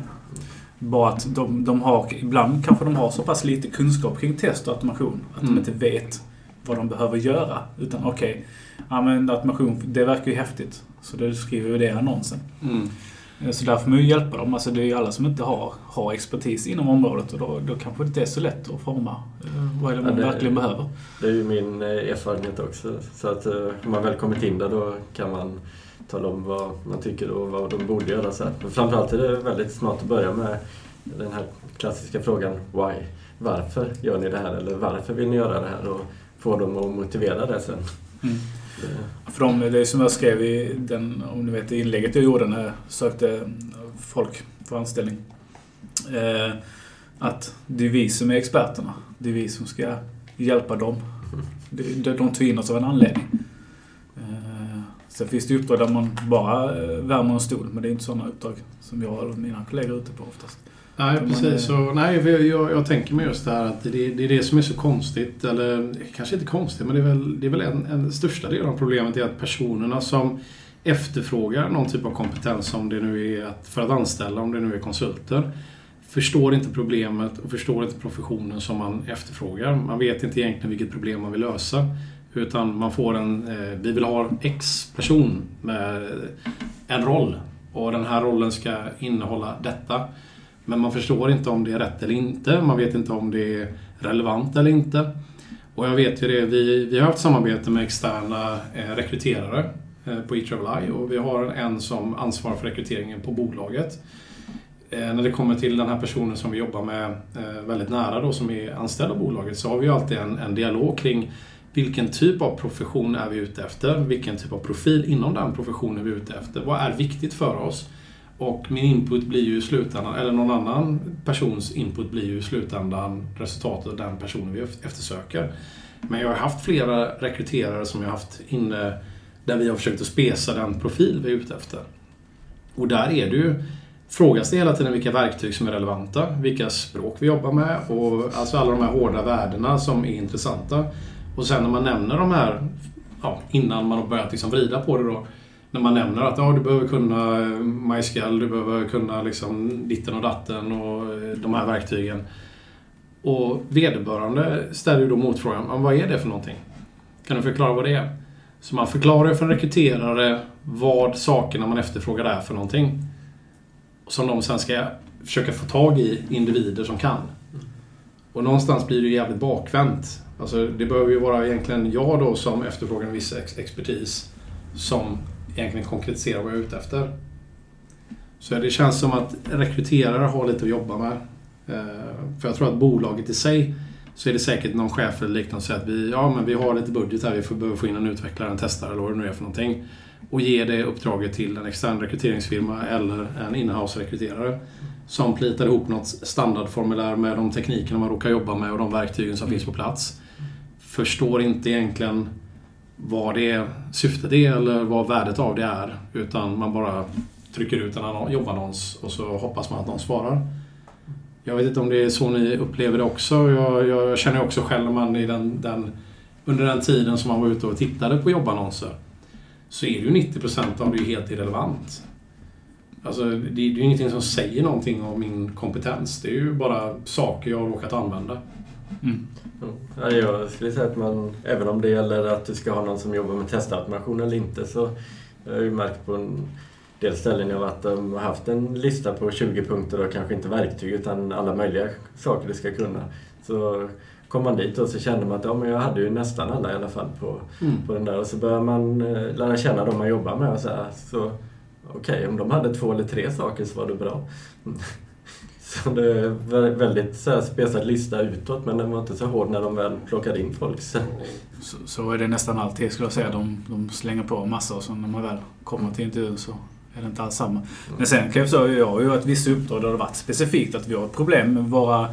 Bara att de, de har, ibland kanske de har så pass lite kunskap kring test och automation att Mm. de inte vet vad de behöver göra. Utan okej, ja men automation, det verkar ju häftigt. Så då skriver vi det i annonsen. Mm. Eh, Så där får man ju hjälpa dem. Alltså det är ju alla som inte har, har expertis inom området och då, då kanske det inte är så lätt att forma eh, vad är det man Ja, det- verkligen behöver. Det är ju min eh, erfarenhet också. Så att om man väl kommit in där då kan man tala om vad man tycker och vad de borde göra sen. Men framförallt är det väldigt smart att börja med den här klassiska frågan Why? Varför gör ni det här? Eller varför vill ni göra det här? Och få dem att motivera det sen. Mm. Det- För det är som jag skrev i den, om ni vet, inlägget jag gjorde när jag sökte folk för anställning. Eh, att det är vi som är experterna. Det är vi som ska hjälpa dem. De, de tog in oss av en anledning. Eh, sen finns det uppdrag där man bara eh, värmer en stol, men det är inte sådana uppdrag som jag och mina kollegor är ute på oftast. Nej, precis. är- Så, nej, jag, jag, jag tänker mig just det här att det, det är det som är så konstigt. Eller kanske inte konstigt, men det är väl, det är väl en, en största del av problemet är att personerna som efterfrågar någon typ av kompetens, om det nu är att, för att anställa, om det nu är konsulter, förstår inte problemet och förstår inte professionen som man efterfrågar. Man vet inte egentligen vilket problem man vill lösa. Utan man får en, eh, vi vill ha X person med en roll. Och den här rollen ska innehålla detta. Men man förstår inte om det är rätt eller inte. Man vet inte om det är relevant eller inte. Och jag vet ju det, vi, vi har haft samarbete med externa eh, rekryterare eh, på eTravel och vi har en som ansvarar för rekryteringen på bolaget. Eh, när det kommer till den här personen som vi jobbar med eh, väldigt nära då, som är anställd av bolaget, så har vi ju alltid en, en dialog kring vilken typ av profession är vi ute efter? Vilken typ av profil inom den professionen är vi ute efter? Vad är viktigt för oss? Och min input blir ju i slutändan, eller någon annan persons input blir ju i slutändan resultatet av den personen vi eftersöker. Men jag har haft flera rekryterare som jag har haft inne där vi har försökt att spesa den profil vi är ute efter. Och där är det ju frågas det hela tiden vilka verktyg som är relevanta, vilka språk vi jobbar med och alltså alla de här hårda värdena som är intressanta. Och sen när man nämner de här, ja, innan man har börjat liksom vrida på det då, när man nämner att ja, du behöver kunna eh, MySQL, du behöver kunna liksom ditten och datten och eh, de här verktygen. Och vederbörande ställer ju då motfrågan, "Men vad är det för någonting? Kan du förklara vad det är? Så man förklarar ju för en rekryterare vad sakerna man efterfrågar är för någonting. Som de sen ska försöka få tag i individer som kan. Och någonstans blir det ju jävligt bakvänt. Alltså det behöver ju vara egentligen jag då som efterfrågar en viss expertis som egentligen konkretisera vad jag är ute efter. Så det känns som att rekryterare har lite att jobba med. Eh, för jag tror att bolaget i sig så är det säkert någon chef eller liknande som säger att vi, ja, men vi har lite budget här, vi får, behöver få in en utvecklare, en testare eller vad det nu är för någonting. och ge det uppdraget till en extern rekryteringsfirma eller en inhouse-rekryterare som plitar ihop något standardformulär med de teknikerna man råkar jobba med och de verktygen som finns på plats. Förstår inte egentligen vad det syftet är eller vad värdet av det är. Utan man bara trycker ut en jobbannons och så hoppas man att någon svarar. Jag vet inte om det är så ni upplever det också. Jag, jag känner också själv när man i den, den, under den tiden som man var ute och tittade på jobbannonser så är det ju 90% av det helt irrelevant. Alltså, det, det är ju ingenting som säger någonting om min kompetens. Det är ju bara saker jag har råkat använda. Mm. Ja, jag skulle säga att man, även om det gäller att du ska ha någon som jobbar med testautomation eller inte, så jag har ju märkt på en del ställen jag varit och haft en lista på 20 punkter och kanske inte verktyg utan alla möjliga saker du ska kunna. Så kom man dit och så kände man att ja, men jag hade ju nästan alla i alla fall på, mm. på den där. Och så börjar man eh, lära känna dem man jobbar med och så, här, så okej, okay, om de hade två eller tre saker så var det bra. *laughs* Så det är väldigt så här spesad lista utåt men den var inte så hård när de väl plockade in folk. Så, så, så är det nästan alltid skulle jag säga. De, de slänger på massor och så när man väl kommer till intervjun så är det inte alls samma. Men sen kan jag säga, jag har ju ett visst uppdrag där det har varit specifikt att vi har ett problem med våra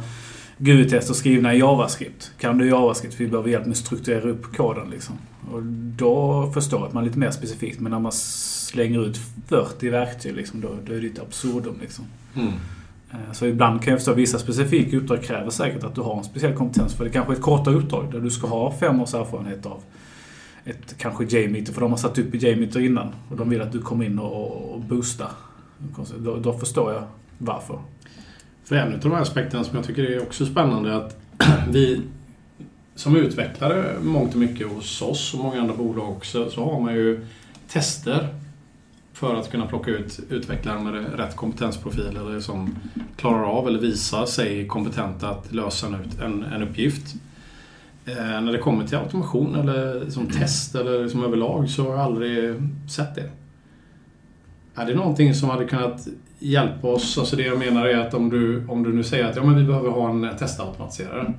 GUI-tester skrivna i JavaScript. Kan du JavaScript? Vi behöver hjälp med att strukturera upp koden liksom. Och då förstår jag att man är lite mer specifikt. Men när man slänger ut 40 verktyg liksom, då, då är det ett absurdum liksom. Mm. Eh, så ibland kan jag förstå att vissa specifika uppdrag kräver säkert att du har en speciell kompetens. För det kanske är ett kortare uppdrag där du ska ha fem års erfarenhet av ett kanske J-meter, för de har satt upp i JMeter innan. Och de vill att du kommer in och, och boostar. Då, då förstår jag varför. För en av de här aspekterna som jag tycker är också spännande är att *clears throat* vi som utvecklare mångt och mycket hos oss och många andra bolag också så har man ju tester för att kunna plocka ut utvecklare med rätt kompetensprofil eller som klarar av eller visar sig kompetenta att lösa en, en uppgift. Eh, när det kommer till automation eller som test eller som överlag så har jag aldrig sett det. Är det någonting som hade kunnat hjälpa oss? Alltså det jag menar är att om du, om du nu säger att ja, men vi behöver ha en testautomatiserare.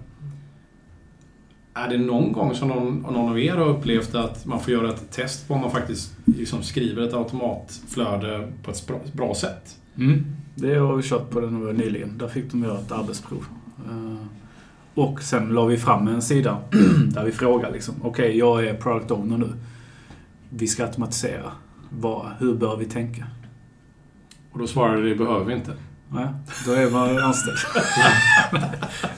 Är det någon gång som någon, någon av er har upplevt att man får göra ett test på om man faktiskt liksom skriver ett automatflöde på ett bra, sätt? Mm. Det har vi kört på den nyligen. Där fick de göra ett arbetsprov. Eh, och sen la vi fram en sida *clears throat* där vi frågar liksom, okej, okay, jag är product owner nu. Vi ska automatisera. Vad, hur bör vi tänka? Och då svarade det behöver vi inte. Nej, då är man anställd.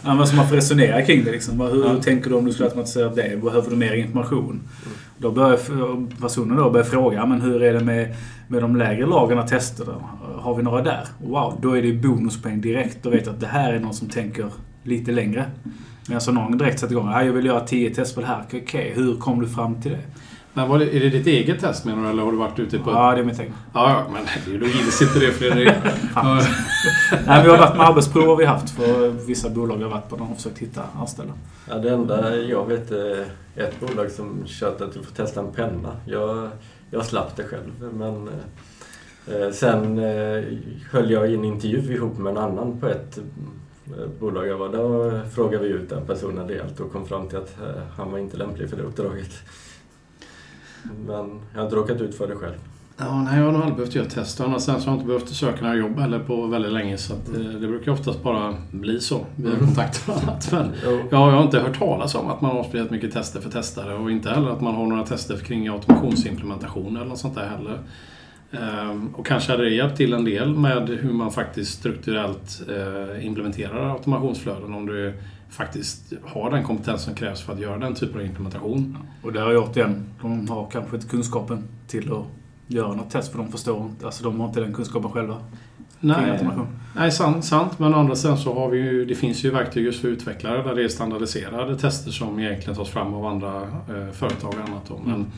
*laughs* men så man får resonera kring det. Liksom. Hur ja. tänker du om du skulle automatisera det? Behöver du mer information? Mm. Då börjar personen då börja fråga, men hur är det med, med de lägre lagren tester? Då? Har vi några där? Wow, då är det bonuspoäng direkt. Då vet att det här är någon som tänker lite längre. Men alltså någon direkt sätter igång. Jag vill göra 10 test på det här. Okej, okay, hur kom du fram till det? Men var det, är det ditt eget test menar du, eller har du varit ute på... Ja, det är mitt eget. Ja, ja, men då gills inte det Fredrik. *laughs* Nej, vi har varit med arbetsprov har vi haft för vissa bolag jag har varit på. De har försökt hitta anställda. Ja, det enda jag vet är ett bolag som kört att du får testa en penna. Jag, jag slapp det själv, men... Eh, sen eh, höll jag en intervju ihop med en annan på ett eh, bolag jag var. Då frågade vi ut den personen rejält och kom fram till att eh, han var inte lämplig för det uppdraget. Men jag har inte råkat ut för det själv. Ja, nej, jag har nog aldrig behövt göra test. Och sen så har jag inte behövt söka några jobb heller på väldigt länge. Så att, mm. det brukar oftast bara bli så via mm. kontakter och annat. Men jag, jag har inte hört talas om att man har spelat mycket tester för testare och inte heller att man har några tester kring automationsimplementation eller något sånt där heller. Ehm, och kanske hade det hjälpt till en del med hur man faktiskt strukturellt eh, implementerar automationsflöden om du faktiskt har den kompetens som krävs för att göra den typen av implementation. Och det har jag igen, de har kanske inte kunskapen till att göra något test för de förstår inte, alltså de har inte den kunskapen själva. Nej, nej sant, sant, men å andra sidan så har vi ju, det finns ju verktyg just för utvecklare där det är standardiserade tester som egentligen tas fram av andra eh, företag och annat. Då. Men, mm.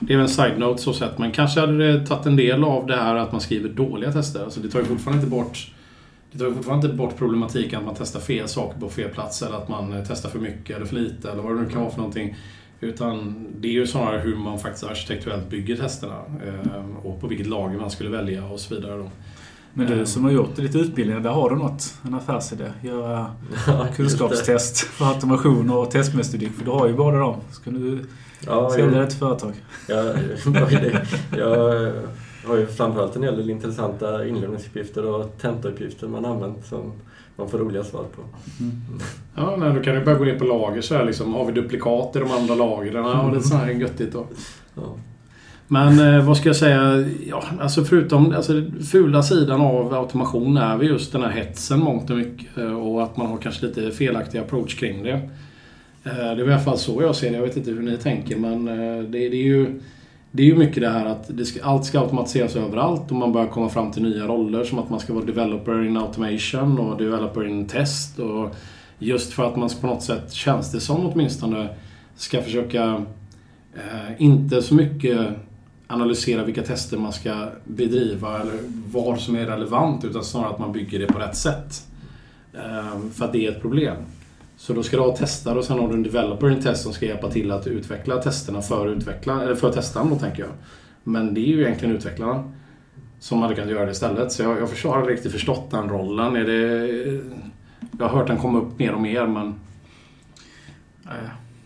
Det är väl en side-note så sett, men kanske hade det tagit en del av det här att man skriver dåliga tester. Alltså det tar ju fortfarande inte bort det tar fortfarande inte bort problematiken att man testar fel saker på fel plats eller att man eh, testar för mycket eller för lite eller vad det nu kan vara för någonting. Utan det är ju snarare hur man faktiskt arkitekturellt bygger testerna eh, och på vilket lager man skulle välja och så vidare. Då. Men du Mm. som har gjort lite utbildningar, där har du något, en affärsidé. Göra *laughs* Ja, kunskapstest för automation och testmetodik. För du har ju båda dem. Ska du Ja, sälja det till företag? Ja, *laughs* det? Har ju framförallt en hel del intressanta inlämningsuppgifter och tentauppgifter man använt som man får roliga svar på. Mm. Ja, nej, då kan du börja gå ner på lager så här liksom. Har vi duplikat i de andra lagren? Och lite sånt här göttigt då. Ja. Men eh, vad ska jag säga? Ja, alltså förutom alltså, den fula sidan av automation är väl just den här hetsen mångt och mycket. eh, Och att man har kanske lite felaktig approach kring det. Eh, Det är i alla fall så jag ser det. Jag vet inte hur ni tänker men eh, det, det är ju det är ju mycket det här att det ska, allt ska automatiseras överallt och man börjar komma fram till nya roller som att man ska vara developer in automation och developer in test. Och just för att man på något sätt, känns det som åtminstone, ska försöka eh, inte så mycket analysera vilka tester man ska bedriva eller vad som är relevant utan snarare att man bygger det på rätt sätt. Eh, för att det är ett problem. Så då ska du ha testare och sen har du en developer i en test som ska hjälpa till att utveckla testerna för, utveckla, eller för testaren då tänker jag. Men det är ju egentligen utvecklarna som hade kunnat göra det istället. Så jag, jag förstår, har riktigt förstått den rollen. Är det, jag har hört den komma upp mer och mer men Nej,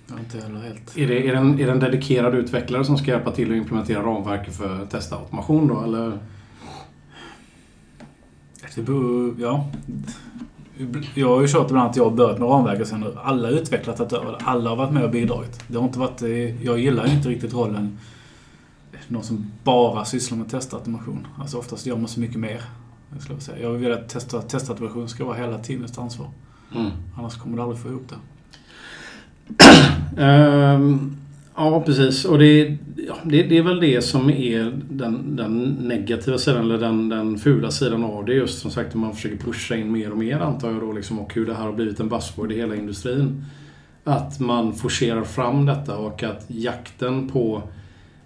jag har inte heller helt... är det, är, det en, är det en dedikerad utvecklare som ska hjälpa till att implementera ramverket för testautomation då eller? Det beror, ja. Jag har ju kört ibland att jag har börjat med ramverket sen har alla över det. Alla har varit med och bidragit. Det har inte varit... Jag gillar ju inte riktigt rollen någon som bara sysslar med testautomation. Alltså oftast gör man så mycket mer. Jag, skulle säga. jag vill att testa, testautomation ska vara hela teamets ansvar. Mm. Annars kommer du aldrig få ihop det. *clears throat* Ehm, ja, precis. Och det, ja, det, det är väl det som är den, den negativa sidan, eller den, den fula sidan av det. Just som sagt, man försöker pusha in mer och mer antar jag då, liksom, och hur det här har blivit en buzzword i hela industrin. Att man forcerar fram detta och att jakten på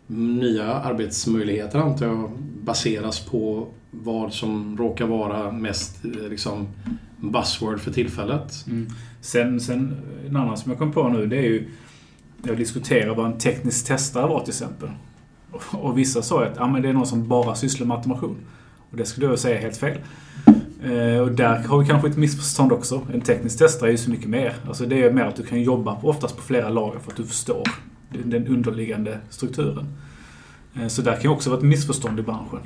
nya arbetsmöjligheter antar jag baseras på vad som råkar vara mest eh, liksom, buzzword för tillfället. Mm. Sen, sen en annan som jag kom på nu det är ju jag diskuterade vad en teknisk testare var till exempel. Och, och vissa sa att ah, men det är någon som bara sysslar med automation. Och det skulle jag säga är helt fel. Eh, och där har vi kanske ett missförstånd också. En teknisk testare är ju så mycket mer. Alltså det är mer att du kan jobba oftast på flera lager för att du förstår den- den underliggande strukturen. Eh, så där kan ju också vara ett missförstånd i branschen.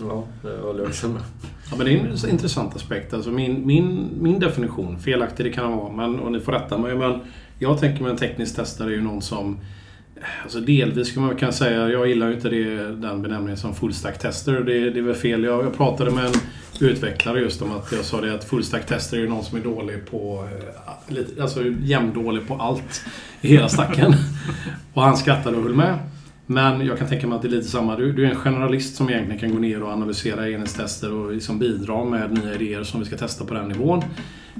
Ja, det håller jag också med. Ja, men det är en intressant aspekt. Alltså min, min, min definition, felaktig det kan vara, men, och ni får rätta mig, men jag tänker mig en teknisk testare är ju någon som Alltså delvis skulle man kunna säga, jag gillar ju inte det, den benämningen som fullstack tester. Det, det är väl fel. Jag, jag pratade med en utvecklare just om att jag sa det att fullstack tester är ju någon som är dålig på, eh, alltså jämndålig på allt i hela stacken. *laughs* och han skrattade och höll med. Men jag kan tänka mig att det är lite samma. Du, du är en generalist som egentligen kan gå ner och analysera enhetstester och liksom bidra med nya idéer som vi ska testa på den nivån.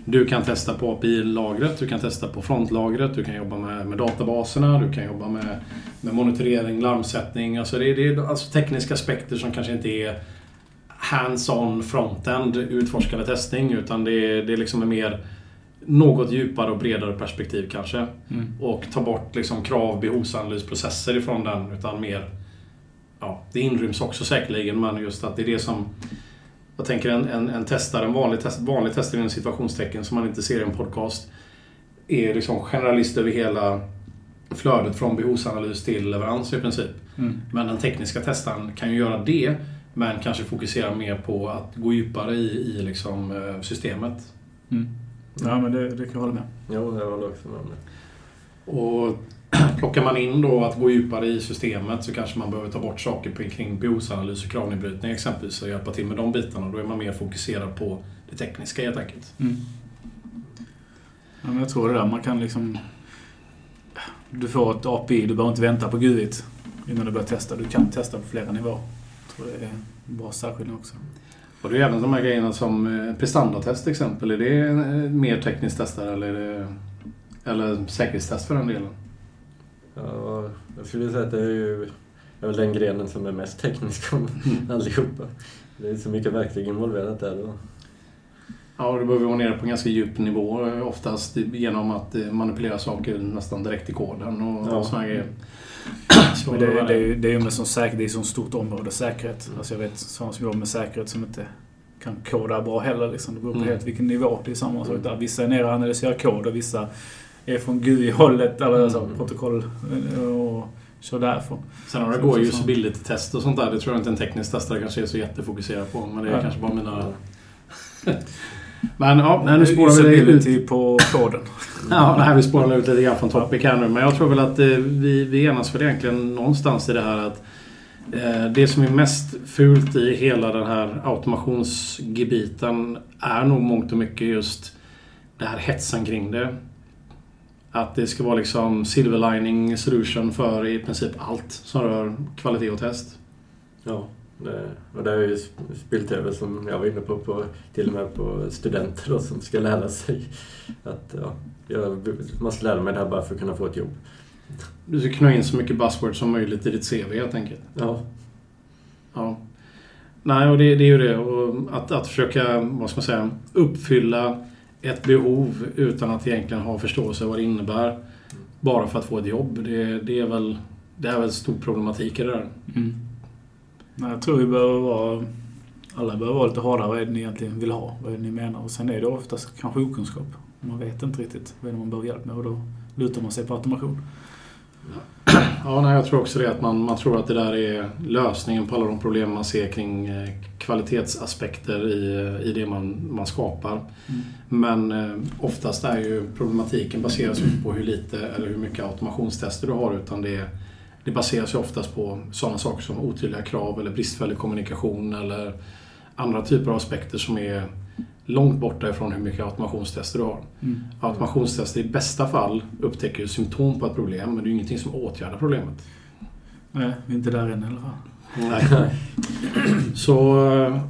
Du kan testa på API-lagret, du kan testa på frontlagret, du kan jobba med, med databaserna, du kan jobba med, med monitorering, larmsättning. Alltså det, det är alltså tekniska aspekter som kanske inte är hands-on frontend utforskande testning utan det är, det liksom är mer något djupare och bredare perspektiv kanske. Mm. Och ta bort liksom krav, behovsanalysprocesser ifrån den. Utan mer... Ja, det inryms också säkerligen, men just att det är det som... Jag tänker en, en, en testare, en vanlig, test, vanlig testare inom situationstecken som man inte ser i en podcast. Är liksom generalist över hela flödet från behovsanalys till leverans i princip. Mm. Men den tekniska testaren kan ju göra det, men kanske fokusera mer på att gå djupare i, i liksom, eh, systemet. Mm. Ja, men det, det kan jag hålla med. Jo, jag håller också med om det. Och *clears throat* plockar man in då att gå djupare i systemet så kanske man behöver ta bort saker på- kring behovsanalys och kravnedbrytning exempelvis och hjälpa till med de bitarna. Då är man mer fokuserad på det tekniska helt enkelt. Mm. Ja, men jag tror det där. Man kan liksom... Du får ett API, du behöver inte vänta på GUI innan du börjar testa. Du kan testa på flera nivåer. Jag tror det är en bra särskiljning också. Och det är även de här grejerna som eh, prestandatest till exempel. Är det eh, mer tekniskt testare eller, är det, eller säkerhetstest för den delen? Ja, jag skulle säga att det är ju är väl den grenen som är mest teknisk av allihopa. Det är så mycket verktyg involverat där. Då. Ja, och du behöver vara nere på en ganska djup nivå eh, oftast genom att manipulera saker nästan direkt i koden och, Ja. och sådana grejer. Så Men det, det, är ju- det är ju med sån säkerhet, det är sånt stort område, säkerhet. Mm. Alltså jag vet sådana som jobbar med säkerhet som inte kan koda bra heller. Liksom. Det beror på Mm. helt vilken nivå. Det är samma sak Mm. där. Vissa är nere och analyserar kod och vissa är från GUI-hållet, eller alltså, Mm. protokoll eh, och kör därifrån. Sen har det går ju usability-test och sånt där. Det tror jag inte en teknisk testare kanske är så jättefokuserad på. Men det är Ja. kanske bara mina... *laughs* men ja, nej, nu spårar vi ut. På koden. *laughs* Ja, nej, vi spårar ut lite grann från topic här nu. Men jag tror väl att eh, vi, vi enas väl egentligen någonstans i det här att eh, det som är mest fult i hela den här automationsgebiten är nog mångt och mycket just det här hetsen kring det. Att det ska vara liksom silver lining solution för i princip allt som rör kvalitet och test. Ja, och det har ju spilt över som jag var inne på, på till och med på studenter då, som ska lära sig att ja, jag måste lära mig det här bara för att kunna få ett jobb. Du ska knö in så mycket buzzwords som möjligt i ditt CV helt enkelt. Ja, Ja. Nej, och det, det är ju det. Och att, att försöka, vad ska man säga, uppfylla ett behov utan att egentligen ha förståelse vad det innebär. Bara för att få ett jobb. Det, det är väl det är väl stor problematik i det där. Mm. Nej, jag tror vi behöver vara... Alla behöver vara lite hårdare. Vad är det ni egentligen vill ha? Vad är det ni menar? Och sen är det oftast kanske okunskap. Man vet inte riktigt vad är man behöver hjälp med och då lutar man sig på automation. Ja, nej, jag tror också det att man, man tror att det där är lösningen på alla de problem man ser kring eh, kvalitetsaspekter i, i det man, man skapar. Mm. Men eh, oftast är ju problematiken baseras inte på hur lite eller hur mycket automationstester du har utan det, det baseras ju oftast på sådana saker som otydliga krav eller bristfällig kommunikation eller andra typer av aspekter som är långt borta ifrån hur mycket automationstester du har. Mm. Automationstester i bästa fall upptäcker ju symptom på ett problem men det är ju ingenting som åtgärdar problemet. Nej, vi är inte där än fall. Nej. Så eh,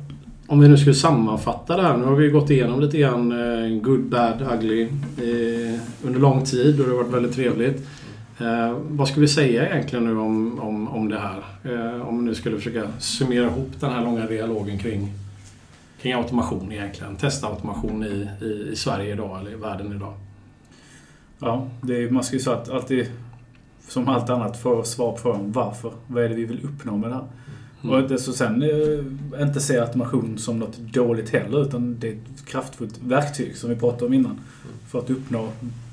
om vi nu skulle sammanfatta det här. Nu har vi gått igenom lite grann eh, good, bad, ugly eh, under lång tid och det har varit väldigt trevligt. Eh, vad ska vi säga egentligen nu om, om, om det här? Eh, om vi nu skulle försöka summera ihop den här långa dialogen kring, kring automation egentligen. Testautomation i, i, i Sverige idag eller i världen idag. Ja, det är, man ska ju säga att alltid, som allt annat, få svar på frågan varför. Vad är det vi vill uppnå med det här? Mm. Och inte, så sen eh, inte se automation som något dåligt heller, utan det är ett kraftfullt verktyg som vi pratade om innan. För att uppnå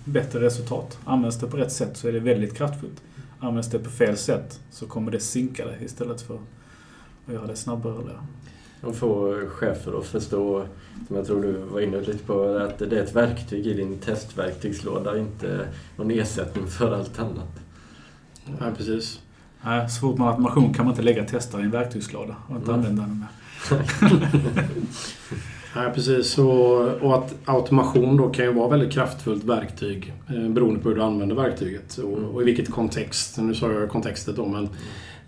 bättre resultat. Används det på rätt sätt så är det väldigt kraftfullt. Används det på fel sätt så kommer det sinka det istället för att göra det snabbare. Eller? och få chefer att förstå, som jag tror du var inne lite på, att det är ett verktyg i din testverktygslåda, inte någon ersättning för allt annat. Ja, precis. Nej, så fort man har automation kan man inte lägga testare i en verktygslåda och inte Nej. använda den med. *laughs* Nej, precis. Och, och att automation då kan ju vara väldigt kraftfullt verktyg eh, beroende på hur du använder verktyget och, och i vilket kontext. Nu sa jag kontextet då, men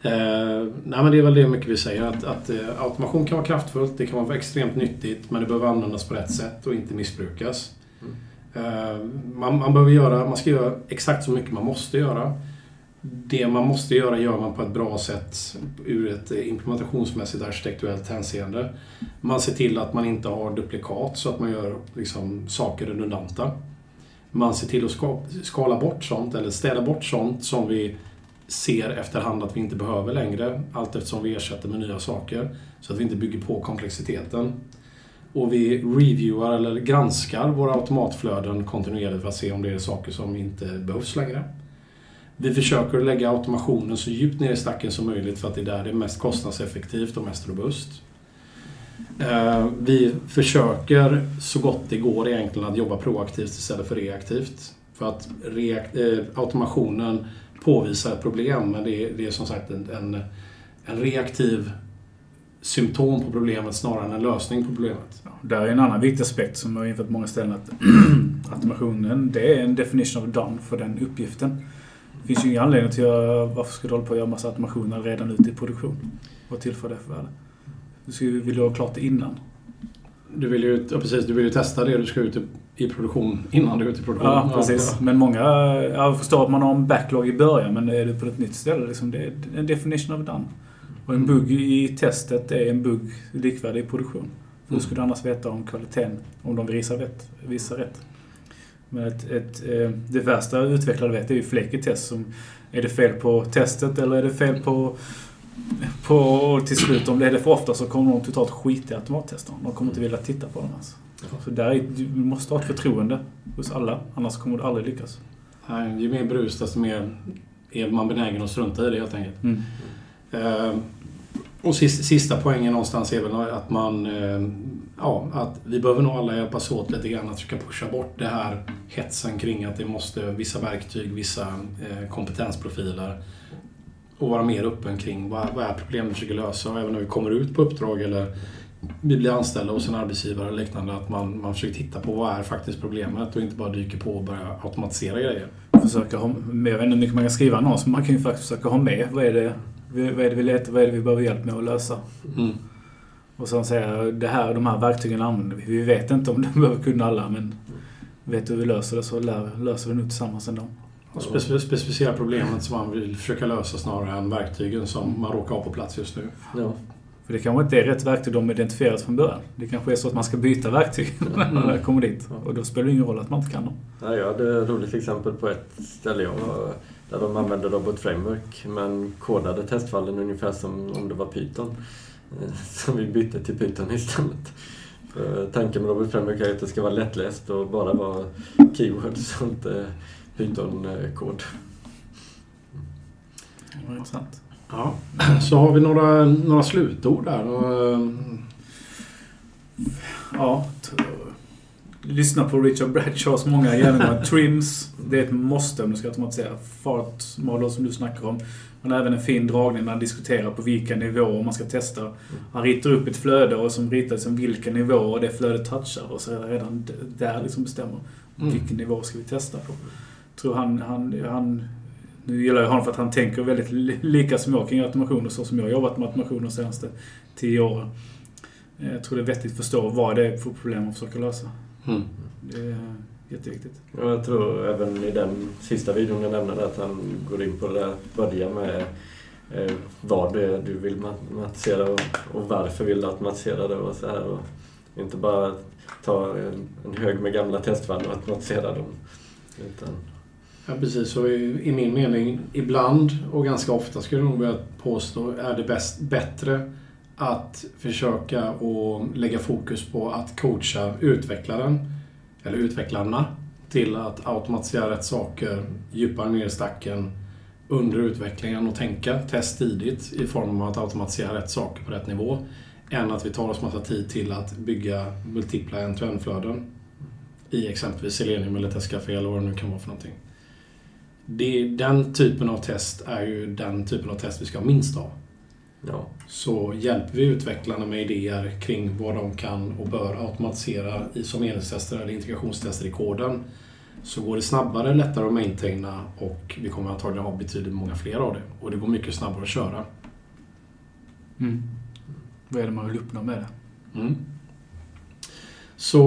eh, nej, men det är väl det mycket vi säger. Att, att eh, automation kan vara kraftfullt, det kan vara extremt nyttigt, men det behöver användas på rätt sätt och inte missbrukas. Eh, man, man behöver göra, man ska göra exakt så mycket man måste göra. Det man måste göra gör man på ett bra sätt ur ett implementationsmässigt arkitekturellt hänseende. Man ser till att man inte har duplikat så att man gör liksom, saker redundanta. Man ser till att skala bort sånt eller städa bort sånt som vi ser efterhand att vi inte behöver längre allt eftersom vi ersätter med nya saker. Så att vi inte bygger på komplexiteten. Och vi reviewar eller granskar våra automatflöden kontinuerligt för att se om det är saker som inte behövs längre. Vi försöker lägga automationen så djupt ner i stacken som möjligt för att det är där det är mest kostnadseffektivt och mest robust. Eh, vi försöker så gott det går egentligen att jobba proaktivt istället för reaktivt. För att eh, automationen påvisar ett problem men det är, det är som sagt en, en, en reaktiv symptom på problemet snarare än en lösning på problemet. Ja, där är en annan viktig aspekt som vi har infört på många ställen. Att *clears throat* automationen, det är en definition of done för den uppgiften. Det finns ju ingen anledning till att varför ska du hålla på att göra massa automationer redan ute i produktion? Vad tillför det för värde? Du skulle vilja ha klart det innan. Du vill ju, ja, precis, du vill ju testa det du ska ut i, produktion innan du är ute i produktion. Ja, precis. Men många... Jag förstår att man har en backlog i början, men är det på ett nytt ställe, liksom, det är en definition of done. Och en bugg i testet är en bugg likvärdig i produktion. Hur skulle du annars veta om kvaliteten, om de visar rätt? Visar rätt? Men ett, ett, eh, det värsta utvecklare vet är ju flaky test. Som, är det fel på testet eller är det fel på... på till slut, om det är det för ofta så kommer de totalt skita i automattesterna. De kommer inte vilja titta på dem ens. Så där är, du måste ha ett förtroende hos alla. Annars kommer du aldrig lyckas. Nej, ju mer brus desto mer är man benägen att strunta i det helt enkelt. Mm. Eh, och sista, sista poängen någonstans är väl att man... Eh, ja, att vi behöver nog alla hjälpas åt lite grann att försöka pusha bort det här hetsen kring att det måste vissa verktyg, vissa eh, kompetensprofiler och vara mer öppen kring vad, vad är problemet vi försöker lösa. Och även när vi kommer ut på uppdrag eller vi blir anställda hos en arbetsgivare eller liknande, att man, man försöker titta på vad är faktiskt problemet och inte bara dyker på och börjar automatisera grejer. Försöka ha med, jag vet inte hur mycket man kan skriva annons, men man kan ju faktiskt försöka ha med vad är det vad är det vi letar, vad är det vi behöver hjälp med att lösa. Mm. Och sen säga det här, de här verktygen använder vi. Vi vet inte om de *laughs* behöver kunna alla, men vet du hur vi löser det så lär, löser vi nog tillsammans ändå. Och specif- specificera problemet som man vill försöka lösa snarare än verktygen som man råkar ha på plats just nu. Ja. För det kanske inte är rätt verktyg de identifierat från början. Det kanske är så att man ska byta verktyg *laughs* när man kommer dit. Och då spelar det ingen roll att man inte kan dem. Ja, jag hade ett roligt exempel på ett ställe jag var, där de använde Robot Framework men kodade testfallen ungefär som om det var Python. Eh, Så vi bytte till Python istället. För tanken med Robot Framework är att det ska vara lättläst och bara vara keywords och inte Python-kod. Det var intressant. Ja. Så har vi några, några slutord där. Eh, Ja. Lyssna på Richard Bradshaws många genomgångar. Trims, det är ett måste om du ska automatisera. Fart model som du snackar om. Han har även en fin dragning när han diskuterar på vilka nivåer man ska testa. Han ritar upp ett flöde och som ritar liksom vilka nivåer det flödet touchar och så är det redan där liksom bestämmer Mm. vilken nivå ska vi testa på. tror han, han, han nu gillar jag honom för att han tänker väldigt li- lika som jag kring automationer så som jag har jobbat med automationer de senaste tio åren. Eh, Jag tror det är vettigt att förstå vad det är för problem man försöker lösa. mm. Det jätteviktigt. Och jag tror även i den sista videon jag nämnde att han går in på det där, börja med eh, vad det är du vill automatisera och, och varför vill du automatisera det och så här. Och inte bara ta en, en hög med gamla testfall och automatisera dem. Utan, Ja, precis. Så i, i min mening, ibland och ganska ofta skulle jag nog vilja påstå, är det bäst, bättre att försöka och lägga fokus på att coacha utvecklaren, eller utvecklarna, till att automatisera rätt saker djupare ner i stacken under utvecklingen och tänka test tidigt i form av att automatisera rätt saker på rätt nivå, än att vi tar oss massa tid till att bygga multipla end-to-end-flöden i exempelvis Selenium eller Testcafé eller vad det nu kan vara för någonting. Det, den typen av test är ju den typen av test vi ska ha minst av ja. Så hjälper vi utvecklarna med idéer kring vad de kan och bör automatisera i som enhetstester eller integrationstester i koden så går det snabbare, lättare att maintaina och vi kommer antagligen ha betydligt många fler av det. Och det går mycket snabbare att köra. Mm. Vad är det man vill uppnå med det? Mm. Så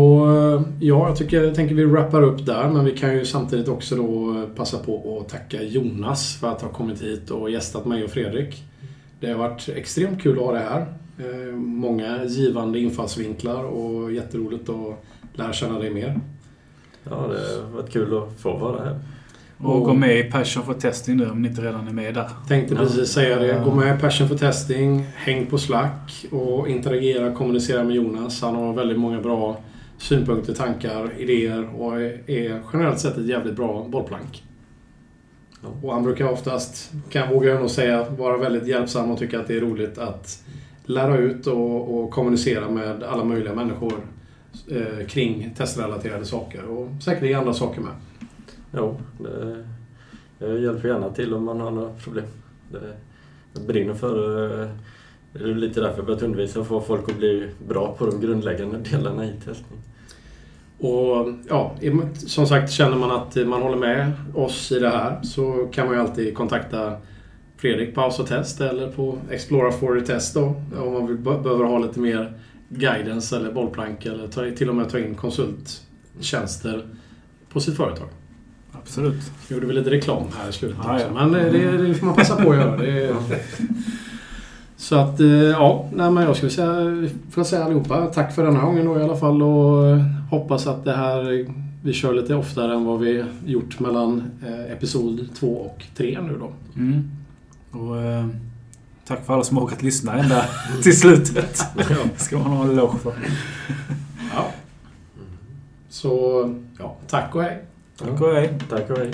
ja, jag, tycker, jag tänker vi wrappar upp där men vi kan ju samtidigt också då passa på att tacka Jonas för att ha kommit hit och gästat mig och Fredrik. Det har varit extremt kul att ha det här. Eh, Många givande infallsvinklar och jätteroligt att lära känna dig mer. ja, det har varit kul att få vara här. Och Och- gå med i Passion for Testing nu om ni inte redan är med där. Tänkte Ja. precis säga det. Gå med i Passion for Testing, häng på Slack och interagera, kommunicera med Jonas. Han har väldigt många bra synpunkter, tankar, idéer och är generellt sett ett jävligt bra bollplank. Och han brukar oftast, kan jag våga nog säga, vara väldigt hjälpsam och tycka att det är roligt att lära ut och, och kommunicera med alla möjliga människor eh, kring testrelaterade saker och säkert andra saker med. Jo, det, jag hjälper gärna till om man har några problem. Det, jag brinner för eh, det är lite därför jag börjat undervisa och få folk att bli bra på de grundläggande delarna i testning. Och ja, som sagt, känner man att man håller med oss i det här så kan man ju alltid kontakta Fredrik på House Test eller på Explora for Test då. Om man vill, behöver ha lite mer guidance eller bollplank eller ta, till och med ta in konsulttjänster på sitt företag. Absolut. Nu gjorde vi lite reklam här i slutet Ja, också. ja. Men det, det får man passa på att göra. Det *laughs* så att, eh, ja. Nej, men jag skulle säga, får jag säga allihopa, tack för den här gången då i alla fall och hoppas att det här, vi kör lite oftare än vad vi gjort mellan eh, episod 2 och 3 nu då. Mm. Och, eh, tack för alla som har orkat lyssna ända *laughs* till slutet. ska man ha en eloge för. Ja. Så, ja, tack och hej. Tack och hej. Tack och hej.